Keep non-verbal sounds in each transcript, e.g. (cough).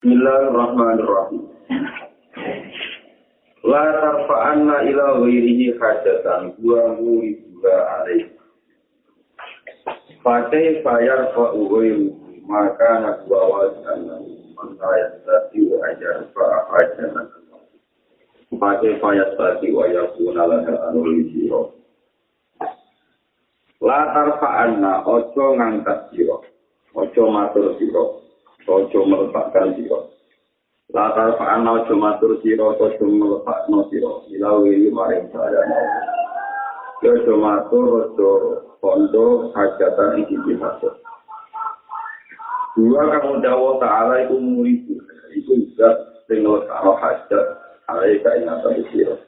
Bismillahirrahmanirrahim. La tarfa'anna ila ghairihi hajatan wa muriduha alaih. Fatih fayar fa'uhim maka nak bawa sana mantayat tati wa ajar fa'ahajatan. Fatih fayat tati wa yakuna laka anuli siro. La tarfa'anna ojo ngangkat siro. Ojo matur siro. Ojo meletakkan siro. Latar fa'ana ojo matur siro, ojo meletakno siro. Ilawi maring saya mau. Ojo matur, ojo kondo, hajatan isi bihaso. Dua kamu dawa ta'ala itu muridu. Itu juga tinggal kalau hajat. Alai kainatan siro.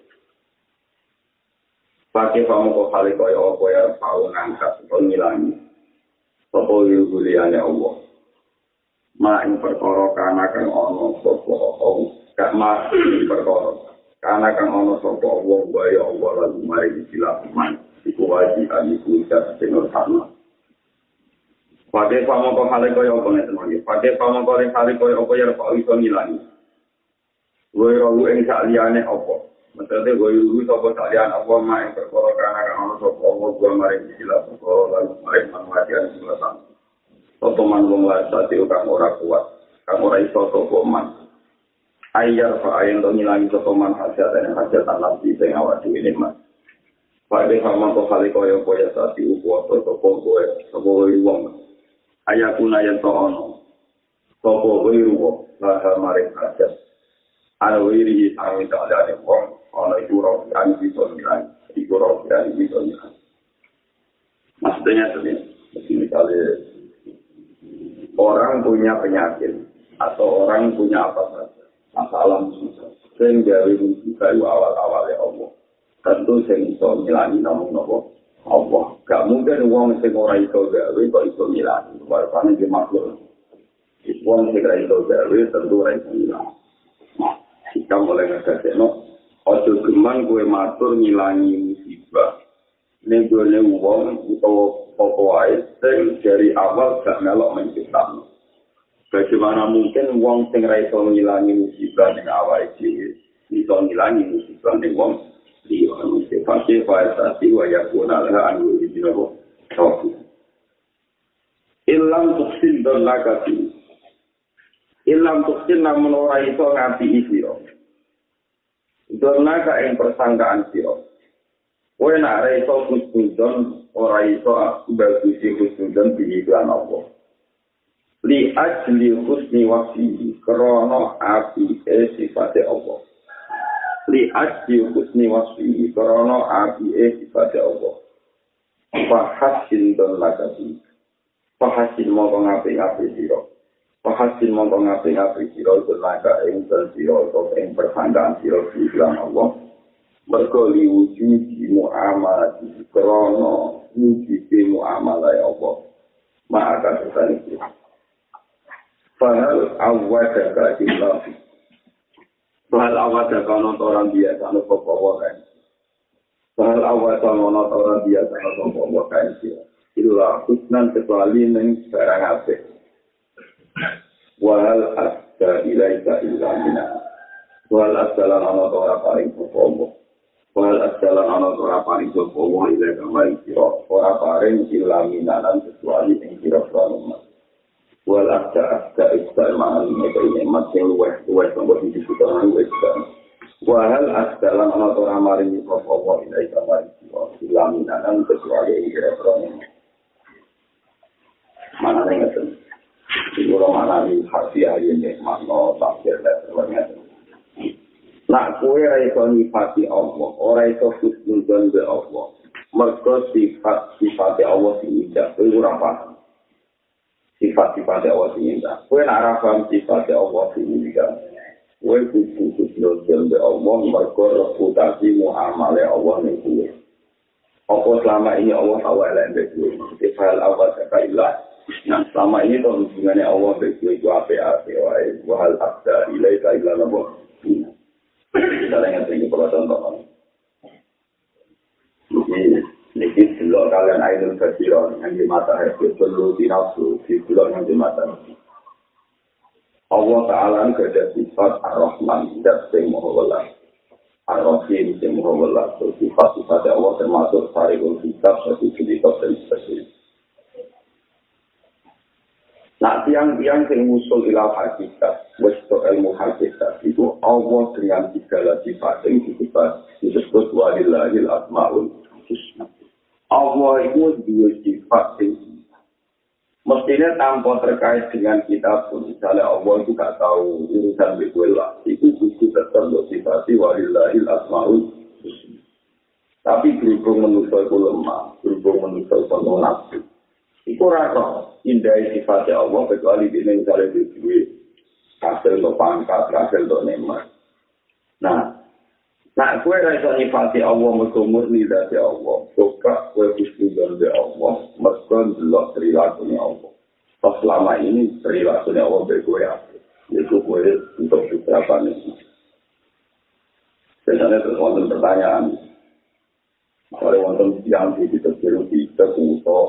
Pakai kamu kok kali kaya apa ya, kau ngangkat, kau ngilangi. Sopo yuhuliannya Allah. Ma ing perkara kana kang ana sapa Allah gak ma ing perkara kana kang ana sapa Allah wae Allah lan mari dilakukan iku wajib iku sak sing utama Pake pamoko hale kaya apa ngeten mangke. Pake pamoko ring hale kaya apa ya Pak iso ngilangi. Gue rawu ing sak liyane apa. Maksudnya gue yuru sapa sak liyane apa ma ing perkara kana kang ana sapa Allah gue mari dilakukan lan mari manfaatkan selatan. Sopo man wong lasati kang ora kuat, kang ora iso sopo man. Ayar fa ayen to ngilangi sopo man hajat dan hajat alam di sing awak dhewe nikmat. Pada sama kok kali koyo koyo sati upo atau sopo kowe sopo wong. Ayakuna yen to ono. Sopo kowe ruwo laha maring hajat. Ana wiri ami ta ada wong ono itu roh kan bisa ngilangi. Iku roh kan bisa ngilangi. Maksudnya sebenarnya, misalnya orang punya penyakit atau orang punya apa saja. Masalah susah sehingga itu kayu awal-awal ya Allah. Tentu saya bisa ngilangi namun nopo Allah. Gak mungkin uang sing ora iso gawe kok iso ngilangi warpane di makhluk. Uang sing ora iso gawe tentu ora iso ngilangi kita mulai ngerti ojo geman gue matur ngilangi musibah. Ini gue uang apa wae sing dari awal gak melok menciptakan. Bagaimana mungkin wong sing ra iso ngilangi musibah ning awake dhewe iso ngilangi musibah ning wong liya mesti pasti wae tadi wae kuna lah anu iki nopo. Ilam tuksin don lagati. Ilam tuksin namun ora iso ngapi isi yo. Don naga ing persangkaan siro. Kowe nak ra iso kusnudon ora iso bagusi kusnudon iklan apa. Li ajli husni wasi krana api e sifate apa. Li ajli husni wasi krana api e sifate apa. Fahasin don lagati. Fahasin mongko ngapi-ngapi sira. Fahasin mongko ngapi-ngapi sira don laga ing sira ing persangkaan sira Allah. Mergo liwujudi mu'amalah di krono wujudi mu'amalah ya Allah. Maka sesuatu itu. Fahal awadaka ilah Fahal awadaka nonton orang biasa Nopo bawa kan Fahal awadaka nonton orang biasa Nopo bawa kan Itulah khusnan kecuali Neng barang apa Wahal asda ilaika ilah minah Wahal asda lan nonton orang paling Nopo Wal asalan ana ora paring sapa wong ila kamaring sira ora paring ilaminanan kecuali ing sira selamat. Wal asda asda istal ma'al meka ini masing luweh luweh sambo di disutanan luweh kan. Wal asalan ana ora maring sapa wong ila kamaring sira ilaminanan kecuali ing sira selamat. Mana ngeten. Iku ora ni hati ayen nek makna tafsir dan sebagainya. Nak kue ora iso nyifati Allah, ora iso husnudon be Allah. Mergo sifat sifat Allah sing indah, kue ora paham. Sifat sifat Allah sing indah. Kue nak ora paham sifat Allah sing indah. Kue kudu husnudon be Allah, mergo reputasi muamalah Allah ning kue. Apa selama ini Allah tahu elek be kue? Sifat Allah sekailah. Nah, selama ini tuh hubungannya Allah be kue itu apa-apa. Wahal abda ilaika illa nabo. Misalnya yang tinggi kalau contoh Ini, ini delok kalian ainul kasiron yang di mata itu perlu dinafsu, di delok yang di mata. Allah Ta'ala ini ada sifat Ar-Rahman, tidak sing muhawalah. Ar-Rahim, sing muhawalah. So, sifat-sifat Allah termasuk Sarikul Kitab, satu cerita dan sebagainya. Nah, tiang-tiang sing musul ilah hakikat, westo ilmu hakikat, itu Allah dengan segala sifat yang disebut, disebut walillahil asma'ul husna. Allah itu dua sifat yang Mestinya tanpa terkait dengan kita pun, misalnya Allah itu gak tahu urusan lah, itu buku tetap motivasi walillahil asma'ul Tapi berhubung manusia itu lemah, berhubung manusia itu nafsu. Itu rasa indah sifatnya Allah, kecuali ini misalnya di duit, hasil untuk pangkat, hasil untuk nemat. Nah, nah gue rasa nyifati Allah, mereka murni dari Allah. Coba gue khusnudon dari Allah, mereka belok perilakunya Allah. Pas selama ini perilakunya Allah dari gue ya. Itu gue untuk beberapa nih. Biasanya terus wonten pertanyaan. Kalau wonten yang di kita di kita kuto,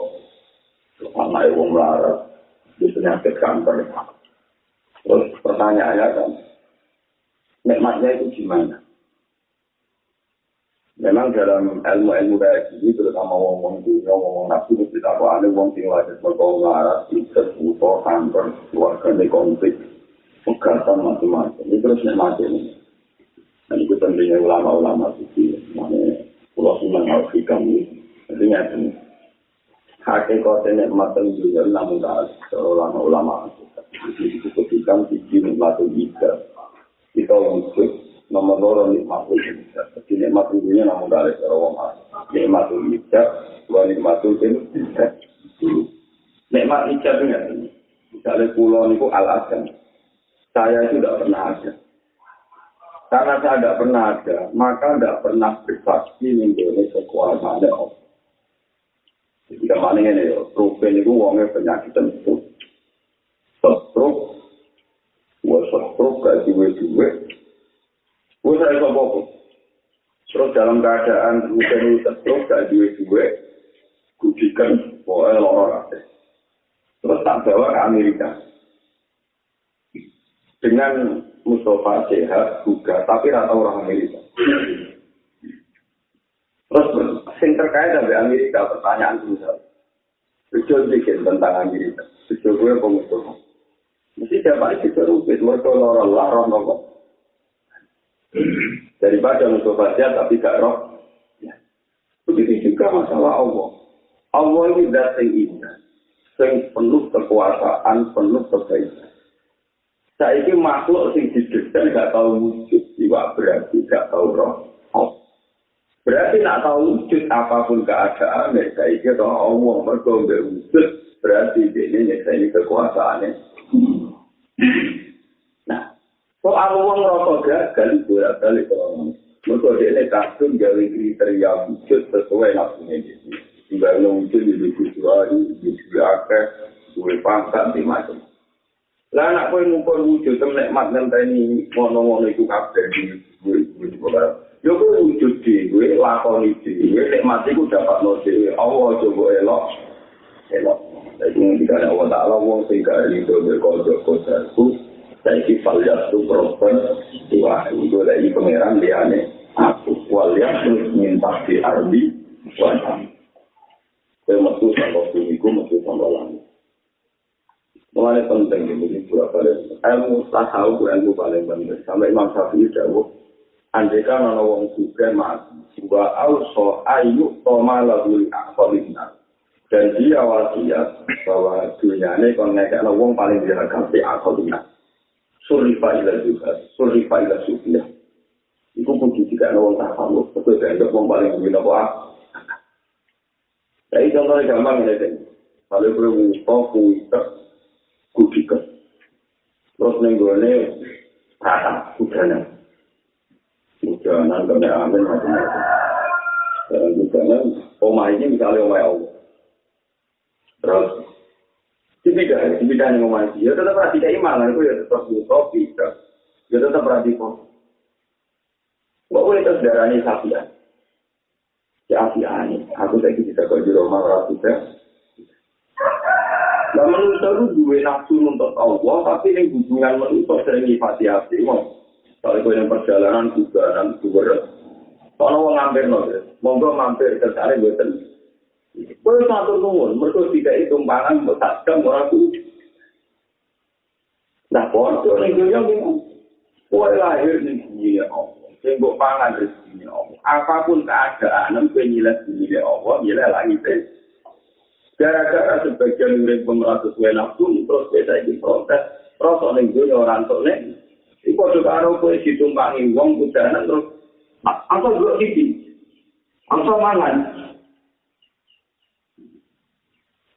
sama ibu melarat, di penyakit kanker. Terus pertanyaannya kan, nikmatnya itu gimana? Memang dalam ilmu-ilmu kayak gini, terutama wong-wong dunia, wong-wong nafsu, kita apa ada wong sing lagi mereka ngaras, ikut, buto, kanker, keluarga, di konflik, pegatan, macam-macam. Ini terus mati ini. Dan itu pentingnya ulama-ulama suci, namanya Pulau Sunan Al-Fikam ini. Jadi ini hakikatnya nikmatan dunia namun tak ulama-ulama. Jadi itu ketika sisi nikmatan kita, kita untuk nomor loro nikmatul hijab. Jadi nikmatul dunia namun dari seorang orang. Nikmatul hijab, dua nikmatul hijab. Nikmat hijab itu ini. Misalnya pulau itu al Saya itu tidak pernah ada. Karena saya tidak pernah ada, maka tidak pernah bersaksi mengenai kekuasaan Allah. Jadi kemana ini, Ruben itu uangnya penyakit tentu. Setruk, gue setruk, gak duit-duit, Gue saya apa Terus dalam keadaan hujan itu terus gak duwe duwe, kudikan pokoknya lorong Terus tak bawa ke Amerika. Dengan Mustafa sehat juga, tapi rata orang Amerika. Terus sing terkait dengan Amerika pertanyaan misal. Tujuh bikin tentang Amerika. Tujuh gue pengusaha. Mesti siapa itu terubit, mereka lorong lorong lorong. daripada untuk baca tapi gak roh. Ya. Begitu juga masalah Allah. Allah ini zat yang indah, yang penuh kekuasaan, penuh kebaikan. Saya ini makhluk yang dideskan gak tahu wujud, juga berarti gak tahu roh. Berarti nak tahu wujud apapun keadaan, saya ini kalau Allah bergombe wujud, berarti ini saya ini kekuasaannya. Soal uang rokok gagal, bolak balik orang. Mereka dia kasih gawe kriteria wujud sesuai nafsunya gitu. Tinggal wujud di buku suari, di buku akeh, gue pangkat, di macam. Lah anak kowe ngumpul wujud temnek mat ngenteni ngono-ngono iku kabeh di gue Yo kowe wujud di gue lakoni di gue nek mati ku dapat no dhewe. Allah coba elok. Elok. Jadi ngendikane Allah Ta'ala wong sing gak iso berkodok-kodok saiki falya tu propen dua itu lagi pangeran liane aku walya minta di ardi wajah saya metu sama sumiku metu sama langit Mulai penting ini, balik. Ilmu itu ilmu paling penting. Sampai Imam Syafi'i jauh. Andai kan ada orang juga mati. Wa auso ayu toma lagu akholinya. Dan dia wasiat bahwa dunia ini kalau ngekak orang paling diragam di akholinya. surifa ila juga, surifa ila sufia. Iku pun juga ada orang tak tahu, saya tidak mau paling gila apa. Jadi contohnya gampang ini kan, kalau perlu muka, kuita, kudika. Terus nenggolnya rata, hujanan. Hujanan, kena amin, macam-macam. Dan hujanan, omah ini misalnya omah Allah. Terus Dipindah, dipindah yang ngomong Ya tetap berarti kayak iman, itu ya tetap butuh, bisa. Ya tetap berarti kok. Kok boleh darah ini sapi ya? Ya api ani, aku lagi bisa kok di rumah rapi ya. Nah, manusia itu dua nafsu untuk Allah, tapi yang hubungan manusia sering nyifati hati. Kalau gue yang perjalanan juga dan juga Kalau mau ngambil nol, monggo mampir ke sana gue ten. Gue satu nuwun, mereka tidak itu pangan, bertakam orang tuh. Nah, bodoh nih gue yang bingung. Gue lahir di sini ya Allah, sehingga pangan rezeki Allah. Apapun keadaan, gue nyilas di sini Allah, nyilas lagi deh. Gara-gara sebagian murid pemeratus kue nafsu, terus beda di protes, terus orang gue orang tuh nih. Iku juga karo kue ditumpangi wong kudanan terus apa dua sisi, apa mangan.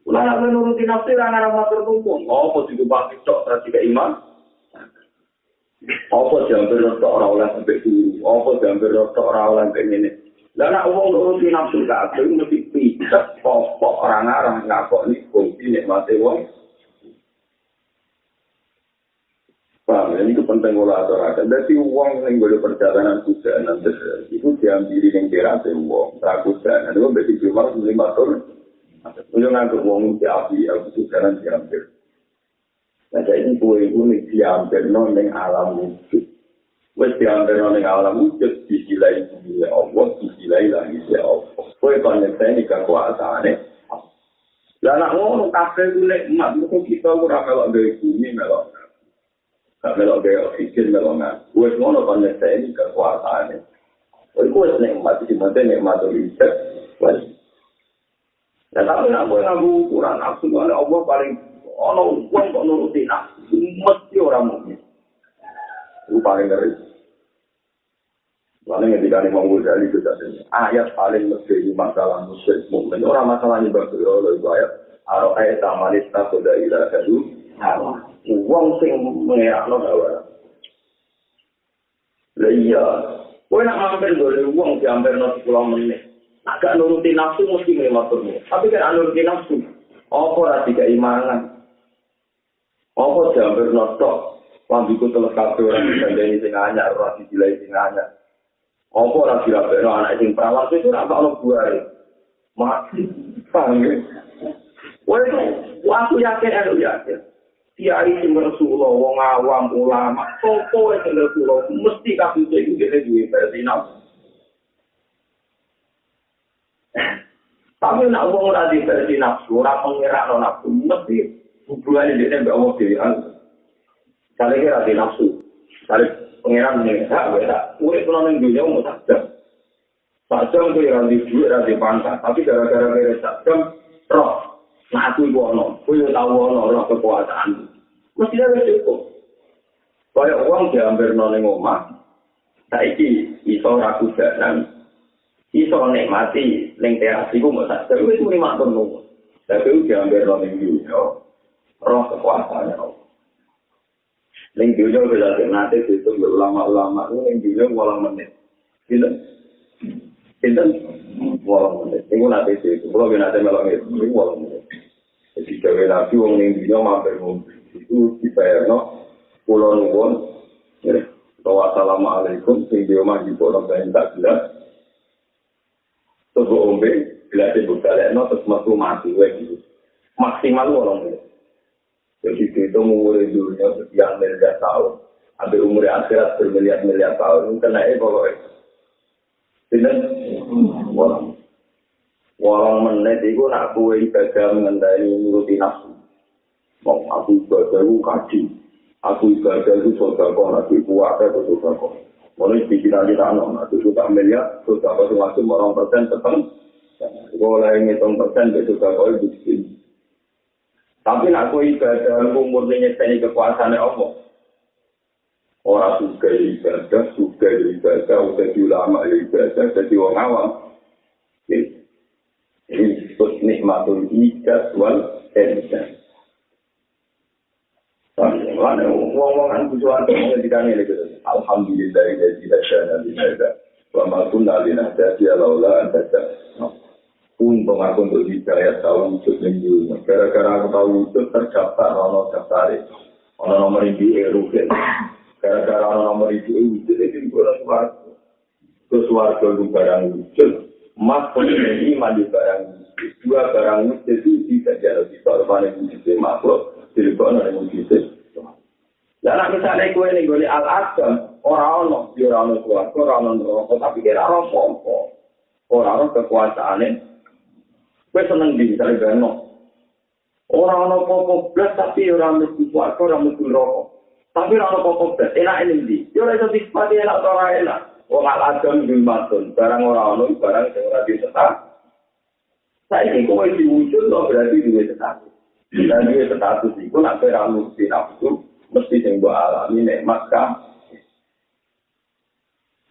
Ulah nak nuruti nafsu ra ngara matur tumpung. Apa ditumpangi tok ra tiga iman? Apa jamber tok ora oleh sampai dulu? Apa jamber tok ora oleh sampai ini? Lah nak wong nuruti nafsu kabeh mesti pijet pokok ora ngarang ngakok ni fungsi nikmate wong. Paham, ini itu penting kalau aturakan. Jadi uang yang boleh perjalanan kuda nanti itu diambil yang kira uang. Tak kuda, nanti itu berarti cuma lima tahun. Untuk ngantuk uang di api, aku kuda nanti diambil. Nah, jadi kue itu diambil non alam wujud. Wes diambil non alam wujud, disilai disilai Allah, disilai lagi si Allah. Kue koneksi ini kekuasaannya. Lah nak ngono kafe itu nikmat, mungkin kita kurang melok dari bumi melok. Gak melok gaya oksigen, melok nggak. Gue ngono kan ini kekuasaannya. Gue gue nikmat, di mana nikmat itu bisa. Ya tapi nak gue ngaku ukuran nafsu, mana Allah paling ono uang kok nuruti nafsu, mesti orang mungkin. Itu paling ngeri. Lalu ketika ini mau dari itu ayat paling lebih masalah musyrik mukmin orang masalahnya bagus itu ayat Aro ayat amalis tak sudah ilah kadu. Wong sing ngerakno gawe. Lah iya, kowe nak mampir golek wong diambil nang 10 menit. Agak nuruti nafsu mesti ngematurmu. Tapi kan nuruti nafsu. Apa ora tiga imanan? Apa diambil notok? Lambiku telah kabeh ora disandani sing anyar, ora dijilai sing anyar. Apa ora dirabekno anak sing perawan itu ora ono buare. Mati. Paham ya? Wah, aku yakin, aku yakin. Kiai sing Rasulullah wong awam ulama sopo sing Rasulullah mesti kabeh iki dhewe duwe versi Tapi nak wong ora di versi nafsu, ora pengira no nafsu, mesti hubungannya dia mbak Allah diri Kali kira di nafsu, kali pengiran nih, hak beda. Urip pulau ning dunia mau sajam. Sajam tuh yang di duit, di pangkat. Tapi gara-gara kira sajam, roh. Aku ibu ono, aku ibu tahu ono, ono kekuasaan. Mesti ada cukup. Kaya uang diambil noleng omah, saiki iso ragu jalan, iso nikmati ning teras iku mau tak tapi itu lima tahun Tapi itu diambil noleng dunia, roh kekuasaannya Allah. Ning dunia bisa nanti itu ulama-ulama ning dunia walang menit. Gitu. Gitu. Walang menit. Ini nanti itu. Kalau nanti melok itu, walang menit. Jadi gawe nabi wong ning dunya mampir itu dibayarno kula nuwun ya assalamualaikum sing di omah di pondok ben tak jelas Tunggu ombe, bila buka lekno, terus metu mati, gitu. Maksimal orang ini. Jadi itu umur dunia sekian miliar tahun. Ambil umur akhirat bermiliar-miliar tahun. Kena eh pokoknya. Tidak, orang. Walang menit itu nak kue ibadah mengendai nuruti nafsu. Mau aku ibadah itu kaji. Aku ibadah itu sodako, nanti kuat itu sodako. Mulai pikiran kita no, nanti sudah miliar, sodako itu masuk orang persen tetap. Boleh ngitung persen, itu sodako itu di Tapi nak kue ibadah umur ini nyetani kekuasaan Allah. Orang suka ibadah, suka ibadah, udah ulama ibadah, jadi orang awam. Disebut nikmatul ijaz wal ihsan. Wong-wong kan butuhan pendidikan ini gitu. Alhamdulillah ya tidak syana binada. Wa ma kunna linahtadiya laula an Untung aku untuk hidayah tahu wujud yang dulu. Gara-gara aku tahu wujud terdaftar ono daftar ono nomor ini eru Gara-gara ono nomor ini itu gue suarga. Ke suarga itu barang wujud. Mas ini iman di barang. Dua barang mujizat itu tidak jadi bisa paling mujizat makhluk, jadi kok ada mujizat. Dan misalnya kue ini gue al adam orang ono di orang ono keluarga orang ono rokok tapi kira orang pompo orang ono kekuasaan ini gue seneng di misalnya gano orang ono pompo belas tapi orang ono keluarga orang ono rokok tapi orang ono pompo belas enak ini. Di dia lagi satu sepati enak orang enak orang al adam di matun barang orang ono barang yang orang di setar saya ini kue diwujud loh berarti dua status dan dua status itu nak beramu di nafsu mesti sing mbok alami nikmat kan.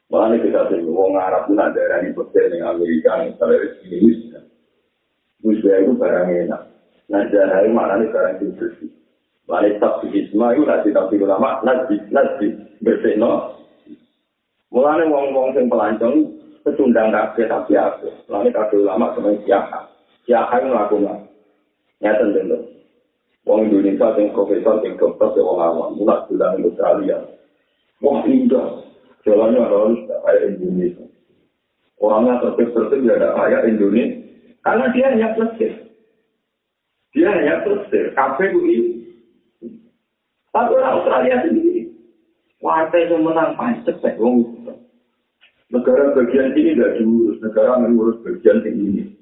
Mulane kita sing wong Arab pun ada yang ning Amerika ning saleh ini. Musya itu barang enak. Nah, jahai maknanya barang yang bersih. Mulane tak isma itu nanti tak ulama, nanti nanti bersih no. Mulane wong-wong sing pelancong pecundang kabeh tapi apa. Mulane kabeh ulama semuanya siapa. Siapa yang melakukan. Nyata tentu. Wong Indonesia yang profesor, yang dokter, yang wong awam, mulai bulan di Australia. Wah indah, jalannya harus kayak Indonesia. Orangnya tertib-tertib tidak kayak Indonesia. Karena dia hanya plesir. Dia hanya plesir. Kafe ini. Tapi orang Australia sendiri. Partai yang menang paling cepat. Negara bagian ini tidak diurus. Negara mengurus bagian ini.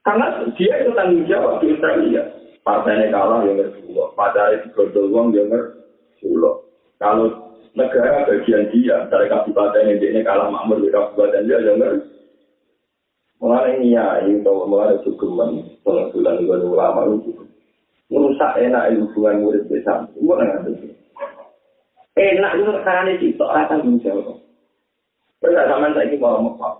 Karena dia itu tanggung jawab di Australia. partainya kalah yang ngersuloh, partainya digodol uang yang ngersuloh. Kalau negara bagian dia, dari kabupaten yang dia kalah makmur di kabupaten dia yang ngersuloh. Mulai ini ya, ini tahu mulai cukuman, pengasulan gue ulama itu cukup. Merusak enak hubungan murid desa, semua nggak ada. Enak itu karena itu rata menjawab. Tidak sama saya ini mau memak.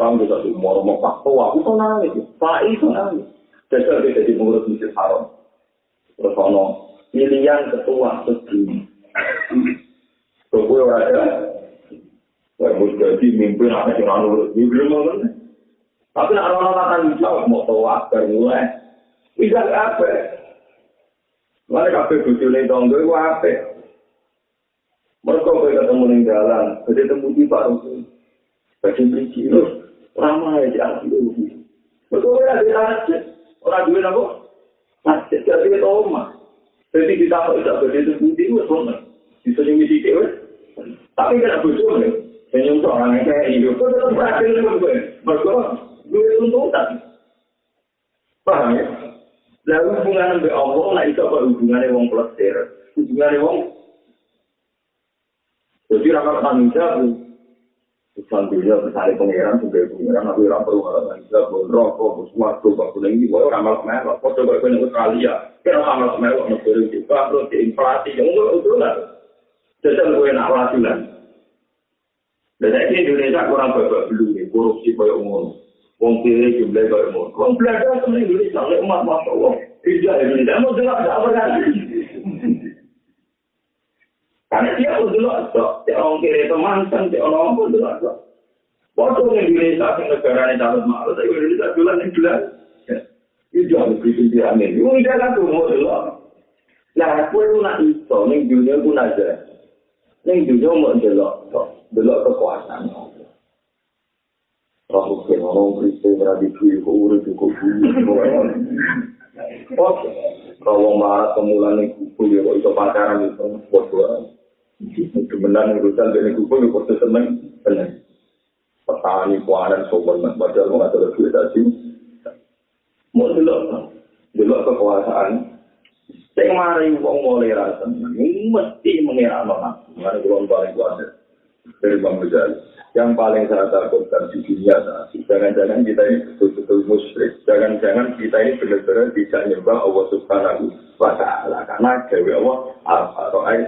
Kamu bisa sih mau memak. Oh, aku tuh nangis. Pak itu nangis. Besok dia jadi pengurus masjid haram. Terus ono pilihan ketua segini. Kau orang ada. Saya mau jadi mimpin apa sih orang urus. Ini belum mau Tapi nak orang-orang tanggung jawab mau tahu baru mulai. Bisa apa? Kafe bucu nih tonggo itu apa? Mereka kau ketemu di jalan, jadi temu di baru. Bagi biji itu ramai di atas itu. Betul ya di atas. Orang duit apa? Masjid jadi itu omah. Jadi kita kok tidak berdiri putih itu benar. Bisa nyumi di Tapi kena bocor nih. Senyum seorang yang kayak hidup. Kau tetap dengan gue. Mereka duit untuk tak. Paham ya? Lalu hubungan dengan Allah, nah itu apa hubungannya wong plesir? Hubungannya wong jadi rakyat tanggung jawab Islam dunia misalnya pengiran sebagai pengiran tapi orang perlu ngalamin bisa rokok sesuatu waktu ini boleh orang malas merah foto kayak di Australia. Kira orang malas merah orang turun juga terus inflasi yang enggak itu lah jadi gue nak latihan dan saya Indonesia kurang babak belum nih korupsi kayak umum Wong kiri jumlah kayak umum Wong belajar sama Indonesia masya Allah tidak Indonesia. Mau jelas apa kan Karena dia dulu ada, dia orang kiri itu mantan, dia orang apa dulu ada. Waktu yang Indonesia, yang negara ini dapat malu, tapi Indonesia bulan yang bulan. Itu jangan bikin dia amin. Itu tidak kan mau dulu. Nah, aku itu nak itu, ini dunia pun aja. Ini dunia mau dulu, dulu kekuasaan. Aku kan orang Kristen berada di urut cukup Oke, kalau marah kemulan nih kuku ya kok itu pacaran itu buat buat. Kemenang urusan dari kuku itu pasti seneng, seneng. Petani kuaran sopan mas padahal mau ngatur duit tadi. Mau dulu, dulu kekuasaan. Saya mari uang mulai rasa, mesti mengira nona. Mana belum paling kuat dari bang Mujahid. Yang paling saya takutkan di dunia saat jangan-jangan kita ini betul-betul musyrik. Jangan-jangan kita ini benar-benar tidak nyembah Allah Subhanahu wa Ta'ala. Karena Dewi Allah,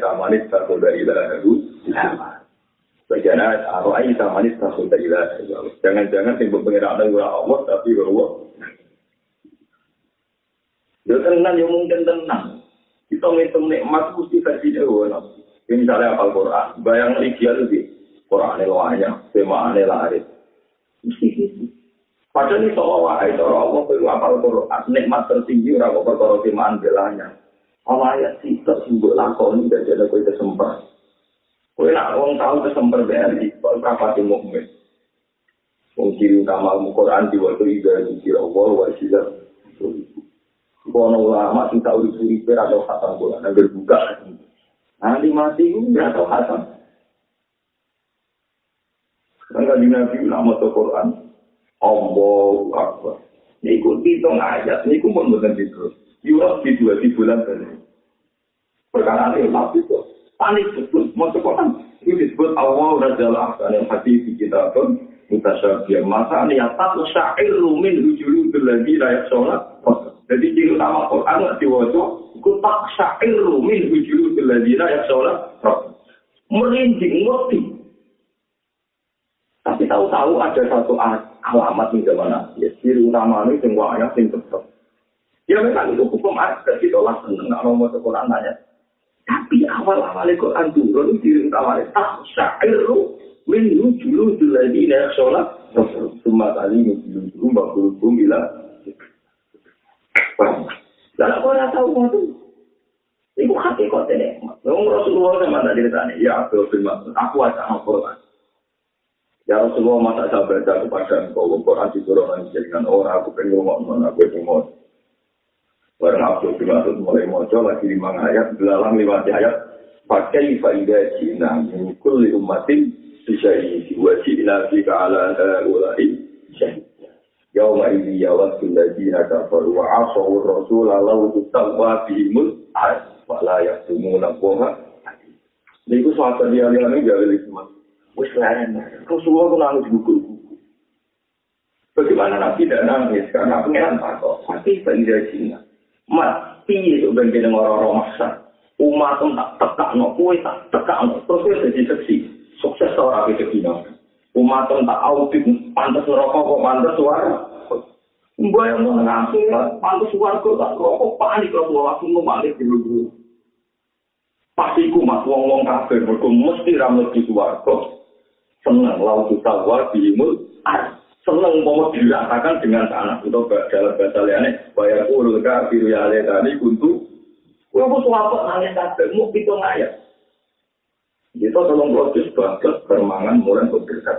Tamanis Takul dari Ilahu Bagian ayat, Ar-Ra'ay Tamanis Takul dari Ilahu Jangan-jangan yang berpengiraan dengan Allah, tapi Allah. Ya tenang, ya mungkin tenang. Kita ngitung nikmat, mesti versi Dewa. Misalnya apal Quran, bayang ideal itu Quran ini wanya, tema ini laris. Padahal ini soal wahai, soal Allah, itu apal Quran, nikmat tertinggi, orang kok perkara temaan belanya. Allah ayat kita simbol lakon, dan jadi kau kesempat. Kau nak orang tahu kesempat BRI, kau kapal di mukmin. Wong ciri utama Al-Quran diwajah juga dikir Allah wa sila. Kono ulama sing tau disuruh atau khatam Quran agar buka. Nanti mati itu nggak tahu khatam. Di Nabi ulama tuh Quran. Allahu Akbar. Ini ikut hitung ayat. Ini ikut pun bukan itu. Yurab di dua di bulan tadi. Perkara ini tapi itu panik betul. Mau Quran. Itu disebut Allah Rajalah. Dan yang hati di kita pun. Mutasyabiyah. Masa niatat syair rumin hujulu berlagi rakyat sholat. Jadi ciri utama Quran nggak diwajah. Itu tak syair rumin hujulu berlagi rakyat sholat. Merinding, ngerti. Tapi tahu-tahu ada satu alamat di zaman Nabi. Ciri utama ini semuanya sing tetap. Ya memang itu hukum ada ditolak seneng nggak mau Quran nanya. Tapi awal-awal Quran turun ciri utama ini tak syairu min julu lagi nih sholat. Semua kali julu julu bakul bila. Dan aku nggak tahu itu. Ibu hati kok ini. Rasulullah sama tadi tanya, ya aku aku aja Quran. Ya Rasulullah masa saya baca kepada engkau Quran di surah yang dijadikan orang aku pengen ngomong aku pengen Barang aku dimaksud mulai mojo lagi lima ayat, belalang lima ayat. Pakai faidah Cina, mengikul li umatin bisa isi wajib nabi ke ala ulai Yauma ini yawat kullajina kafar wa asawu rasul alau tutawwa bihimul ayat wa la yaktumuna boha Ini ku suatu dia-dia ini jauh lebih Wis leren. Rasulullah itu nangis buku. Bagaimana Nabi tidak nangis? Karena pengiran takut. Tapi tidak Cina. Mat, piye itu bagi dengan orang-orang maksa. Umat itu tak tekak no, kue tak tekak no. Terus kue jadi seksi. Sukses orang itu Cina. Umat itu tak audit, pantas rokok kok pantas suara. Mbak yang mau ngasih, pantas suara kok tak rokok panik kalau waktu ngomalik dulu-dulu. Pasti ku mas wong-wong kafir, mereka mesti ramai di suarga. Senang laut tawar bimul senang mau dirasakan dengan tanah itu dalam bahasa lainnya bayar urut biru ya ale tadi kuntu. Gue mau suapot nangis kabel mau itu ngayat itu tolong proses bagus permangan mulai berdekat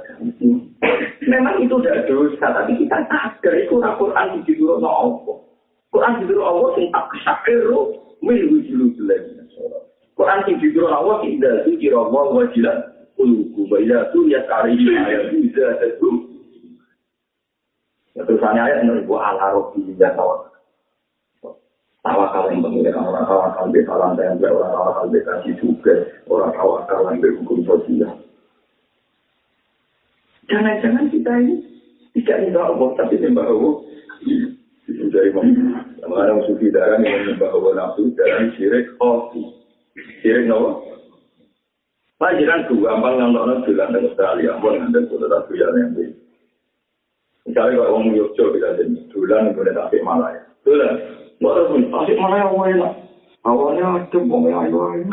memang itu udah dosa tapi kita sadar itu Quran di dulu no Allah. Quran di dulu Allah sing tak kesakiru milu jilu lagi. Quran di dulu Allah tidak itu kira Allah wajilah kuluku baila tu ya kari ayat bisa itu terusannya ayat menurut ala robi dan tawakal tawakal yang penting orang tawakal di salam dan orang tawakal di kasih juga orang tawakal yang berhukum sosial. Jangan-jangan kita ini tidak nyembah Allah tapi nyembah Allah. Itu dari mana? Sufi darah yang menyembah Allah nafsu darah syirik kopi syirik nawa Pak jiran tuh gampang nonton bilang dengan Australia, pun ada saudara saudara yang di. Misalnya kalau orang Yogyo kita jadi bulan itu ada tasik malaya. Bulan, nggak ada pun tasik malaya awalnya. Awalnya ada bom yang ayu ayu.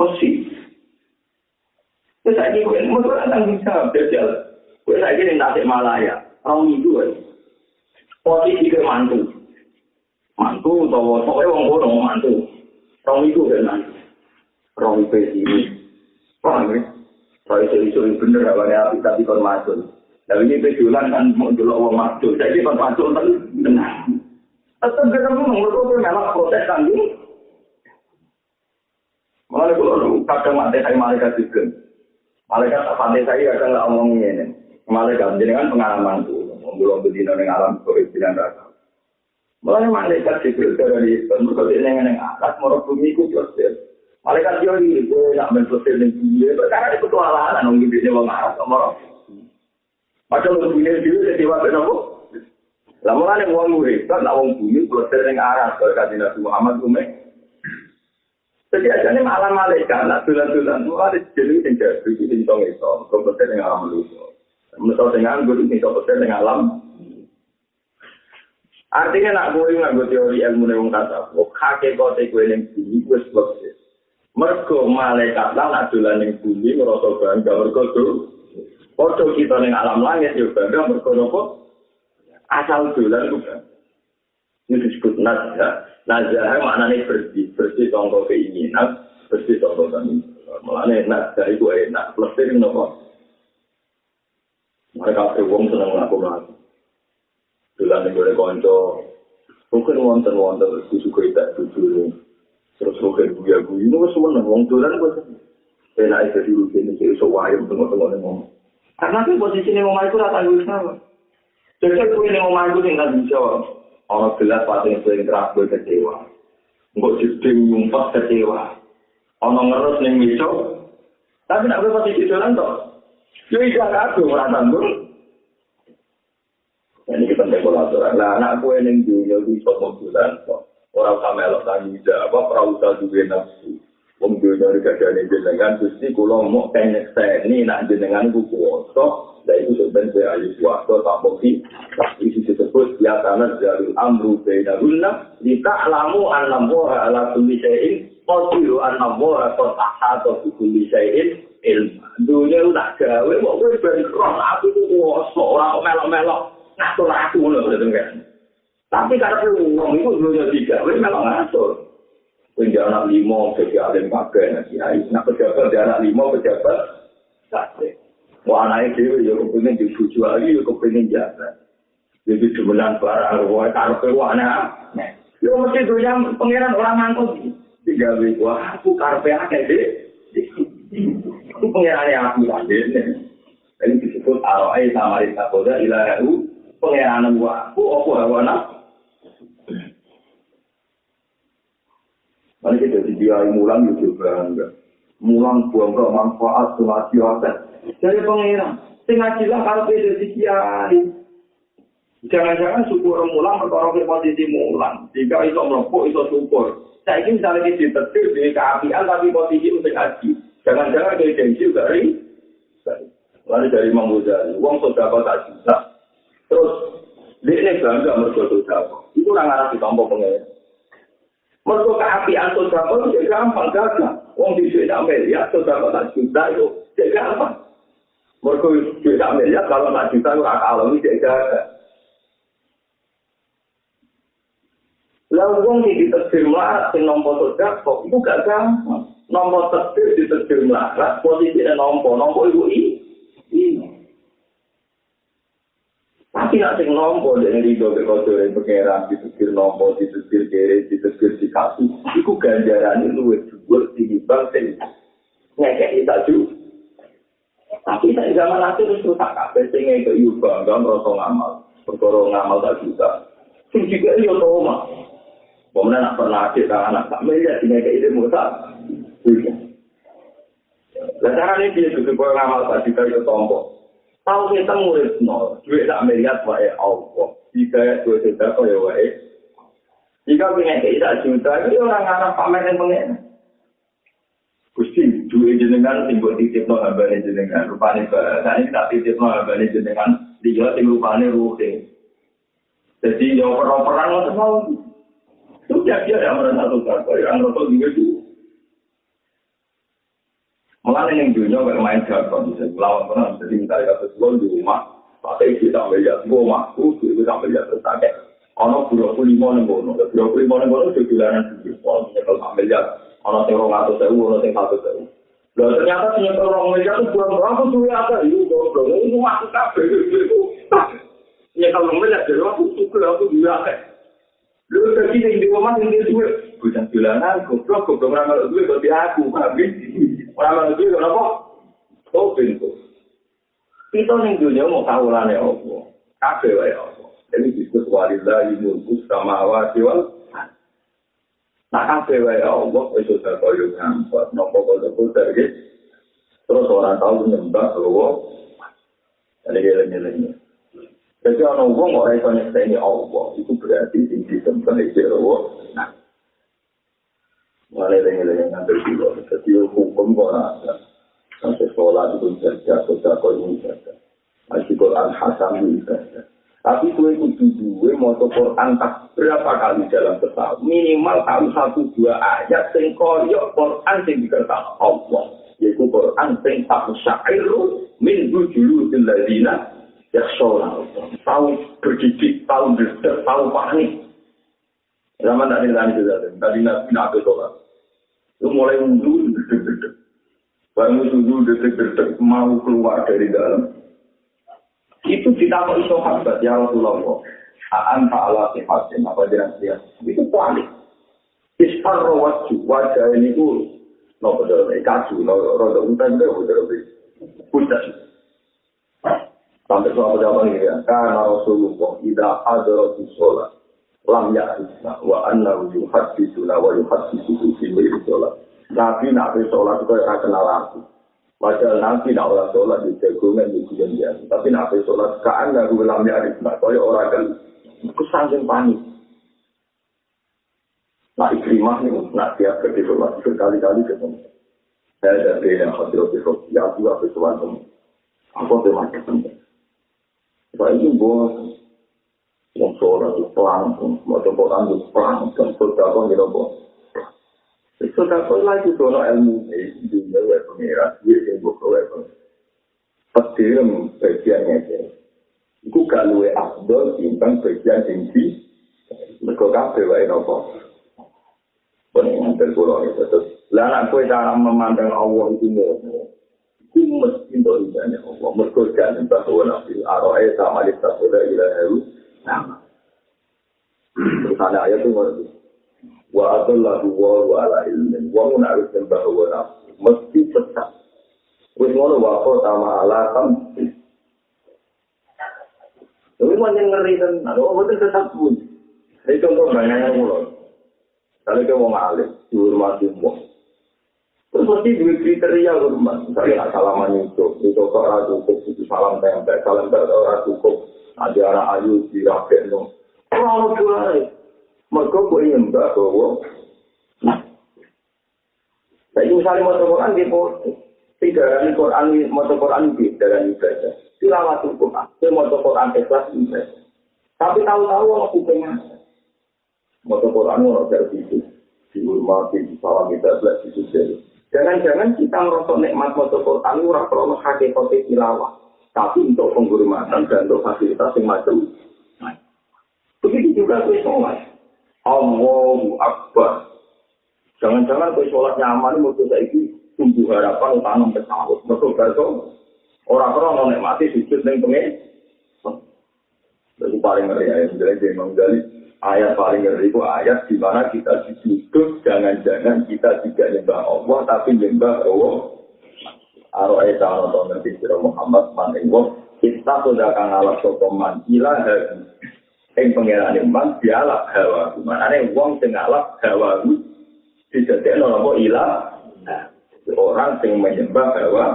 Kasih. Terus ini gue mau orang bisa belajar. Gue lagi di tasik malaya. Orang itu kan. Posisi ke mantu. Mantu atau pokoknya orang bodoh mantu. Orang itu kan. Itu ini. Paham ya? Kalau isu-isu yang bener, awalnya api tapi kon masuk. Tapi ini pejulan kan mau dulu orang masuk. Jadi kon masuk kan benar. Tetap kita ngomong, mereka pun memang protes kan ini. Malah kalau kadang mati saya malaikat juga. Malaikat tak pandai saya kadang nggak ngomong ini. Malaikat jadi kan pengalaman tuh. Belum berdina dengan alam covid sembilan belas. Malah malaikat juga dari mereka ini yang atas, mau bumi ku proses. Malaikat yo iki gue nak menfosil ning piye, perkara itu petualangan nang ngene wong Arab kok Padahal untuk bumi itu jadi waktu nopo. Lah mulane wong murid kan wong bumi proses ning Arab kalau kanjeng Nabi Muhammad kume. Jadi aja nih malam malaikat, nak tulan-tulan, tuh ada jadi yang jadi itu tong itu, kompeten dengan alam manusia. Menurut dengan guru ini kompeten dengan alam. Artinya nak gue nggak teori ilmu wong kata, kakek kau gue yang bumi gue sebab Mergo malaikat lan adolan ning bumi ngrasa bangga mergo tuh. Padha kita ning alam langit yo bangga mergo nopo? Asal dolan ku kan. Ini disebut nazah. Nazah maknanya bersih. Bersih tongko keinginan. Bersih tongko keinginan. Mulanya nazah itu enak. Ini nopo? Mereka wong seneng mlaku-mlaku. Dolan ning gone kanca. Mungkin wonten wonten susu kita tujuh terus mungkin buya buya ini wes seneng wong dolan wes enak itu di rutin ini so wayang tengok-tengok nih ngomong. Karena kan posisi nih ngomong itu rata gue sama. Jadi aku ini ngomong itu tinggal bisa. Orang gelas pasti yang sering terakhir kecewa. Enggak jadi nyumpah kecewa. Orang ngerus nih miso. Tapi nak gue posisi dolan toh. Yo iya aku ora tanggung. Ini kita kolaborasi. Nah, anak gue yang dunia itu bisa mobilan kok. Orang sama elok tanggung jawab, ora usah juga nafsu. Wong dunia ini kadang jenengan, Gusti kula mau kenyek ini nak jenengan ku kuwasa. Lah itu sebenarnya ayu kuwasa tak mesti. Itu disebut ya karena dari amru beda guna. Jika alamu anamora ala kulli syai'in, qadiru anamora qad ahata bi kulli syai'in ilmu. Dunia itu tak gawe, kok gue ben roh aku kuwasa ora melok-melok ngatur aku ngono kan. Tapi karena wong itu dunia tiga, gue melok ngatur. Punya anak lima, jadi alim pakai nak kiai. Nak pejabat dia anak lima, pejabat. Wah anaknya dia, ya kepengen dibuju lagi, ya kepengen jasa. Jadi demenan barang, wah karpe wana. Ya mesti itu yang pengiran orang ngangkut. Tiga wih, wah aku karpe akeh deh. Itu pengirannya aku lagi. Ini disebut aro'ai samarita koda ilahahu. Pengiran aku, aku hawa nafsu. Nanti kita dia mulang itu bangga. Mulang buang ke manfaat sunati aset. Jadi pengiran. Tengah sila kalau di kiai. Jangan-jangan syukur mulang perkara ke posisi mulang. Jika itu merokok, itu syukur. Saya ingin misalnya di ditetir di keapian tapi posisi untuk haji. Jangan-jangan ke gengsi juga ring. Lalu dari Imam Ghazali, uang sudah tak juta. Terus, dia ini bangga mereka sudah. Itu orang-orang ditompok pengiran. Mereka keapian sodako itu gampang, gagal. Wong di duit miliar, sodako tak juta itu gampang. Mereka duit miliar, kalau tak juta itu akal ini gagal. Lalu wong di tersir melarat, yang nombor sodako, itu gak gampang. Nombor tersir di tersir melarat, posisinya nombor, nombor itu ini. Tapi nak sing nompo dari rido ke kotor yang pengeran ditekir nompo, ditekir kiri, ditekir dikasih. Iku ganjaran itu dhuwur tinimbang sing ngekek taju. Tapi saya zaman nanti terus rusak kabeh sing ngekek yo bangga merasa ngamal. Perkara ngamal tak juga. Sing juga yo toma. Pemenang nak pernah adik anak tak melihat ini kayak ide musa. Lah carane dia juga ngamal tak juga yo tombo. Tahu kita murid nol, duit tak melihat wae Allah. Jika dua juta kau ya wae. Jika punya kita juta, itu orang anak pamer yang. Gusti, duit jenengan timbul titip no abane jenengan. Rupane bahasa ini tak titip no abane jenengan. Dia timbul rupane ruhe. Jadi yang perang-perang mau mau. Itu jadi ada merasa tukar. Yang merasa juga itu. Mulai yang dunia kayak main jargon, bisa melawan pernah, jadi misalnya kata sekolah di rumah, pakai isi sampai lihat gue mampu, itu sampai lihat terus kakek. Ono dua puluh lima nih bono, dua puluh lima nih bono itu bulanan tujuh, kalau nyekel sampai lihat, ono yang orang atau sewu, ono yang satu sewu. Dan ternyata nyekel orang miliar itu bukan berapa tuh ya ada, itu goblok, itu masuk kafe, itu nyekel orang miliar, jadi aku suka, aku juga kayak. Lu terkini di rumah yang dia duit, bukan bulanan, goblok, goblok orang kalau duit berarti aku, paham Orang itu kenapa? Oh pintu. Kita nih dunia mau kawulannya apa? Kafe wae apa? Jadi disebut walillah mulku sama wasiwal. Nah kafe wae Allah itu koyo ngampot, nopo koyo dari Terus orang tahu nyembah bahwa jadi geleng-gelengnya. Jadi orang uang orang itu nyekseni Allah, itu berarti tinggi tempat itu Allah. Nah, dengan dengan ngambil dulu. Jadi hukum kok ada. Sampai sekolah itu saja, saja kau ini saja. Masih Quran Hasan ini saja. Tapi kue kudu moto Quran tak berapa kali dalam setahun. Minimal tahu satu dua ayat sing koyok Quran sing dikertas Allah. Yaitu Quran sing tak syairu min bujulu dilladina ya sholat. Tahu berdidik, tahu berdek, tahu panik. Zaman tadi tadi juga tadi nabi nabi sholat. Lu mulai wudhu, dedek-dedek. Barang wudhu, dedek-dedek, mau keluar dari dalam. Itu ditakut sahabat ya Rasulullah. Aan ta'ala sifatin apa jelas dia. Itu paling. Ispar wajah wajah ini ku no betul kaju no roda untan deh betul betul. Sampai suatu jawaban ini ya. Karena Rasulullah tidak ada sholat. Lam ya'isna wa anna yuhadisuna wa yuhadisuhu fi sholat. Nabi nabi sholat itu ya kenal aku. Padahal nanti nak orang sholat di jagungan di kuliah Tapi nabi sholat kaan nggak gue lam ya'isna. Kaya orang kan kesangking panik. Nah ikrimah nih, nak tiap pergi sholat berkali-kali ketemu. Saya ada yang di ya juga sesuatu. Aku tuh macam Ini bos, yang sholat itu perang, mau coba itu perang, dan berdakwah gitu bos. Berdakwah lagi soal ilmu ini, dunia wa pengira, dia yang buka wa pengira. Petirem bagiannya itu. Itu gak luwe abdol, timbang bagian tinggi, mereka kabeh wae nopo. Pening terpulau itu terus. Lah anak kue cara memandang Allah itu ngono. Itu mesti hidupnya Allah. Mereka jangan bahwa nabi Aro'e sama di Tasoda ila heru. Sama. Terus ada ayat itu ngerti. Wa adallahu wa ala ilmin. Wa mun harus bahwa nabi. Mesti sesat. Wis ngono wa kota ma'ala kam. Tapi mau yang ngeri kan. Aduh, betul sesat pun. Ini contoh banyak yang mulai. Kalau kita mau ngalih, dihormati wong. Terus mesti dua kriteria hormat. Misalnya nak salaman itu, itu kok ora cukup, itu salam tempel, salam tempel ora cukup. Ada anak ayu di rakyat itu. Orang mulai. Mereka kok ingin mbak bahwa. Nah. Jadi misalnya mau Quran di tidak ada Quran, mau Quran di dalam ibadah. Tilawat hukum, dia mau Quran ikhlas ibadah. Tapi tahu-tahu orang hukumnya. Mau Quran orang dari itu. Dihormati, salam kita, di sini. Jangan-jangan kita merosot nikmat moto Quran ora krono hakikat tilawah, tapi untuk penghormatan dan untuk fasilitas yang macam. Begitu juga kue sholat. Allahu Akbar. Jangan-jangan kue sholat nyaman itu saya ini tumbuh harapan tanam pesawat. Betul betul. Orang krono nikmati sujud yang pengen. Itu paling ngeri ya, jadi menggali ayat paling ngeri itu ayat di mana kita dituduh jangan-jangan kita tidak nyembah Allah tapi nyembah Allah. Aro ayat atau nanti sira Muhammad maning wong kita sudah akan alat sokoman ilah yang pengiran iman dialak hawa mana wong sing alak hawa dijadikan apa ilah orang yang menyembah hawa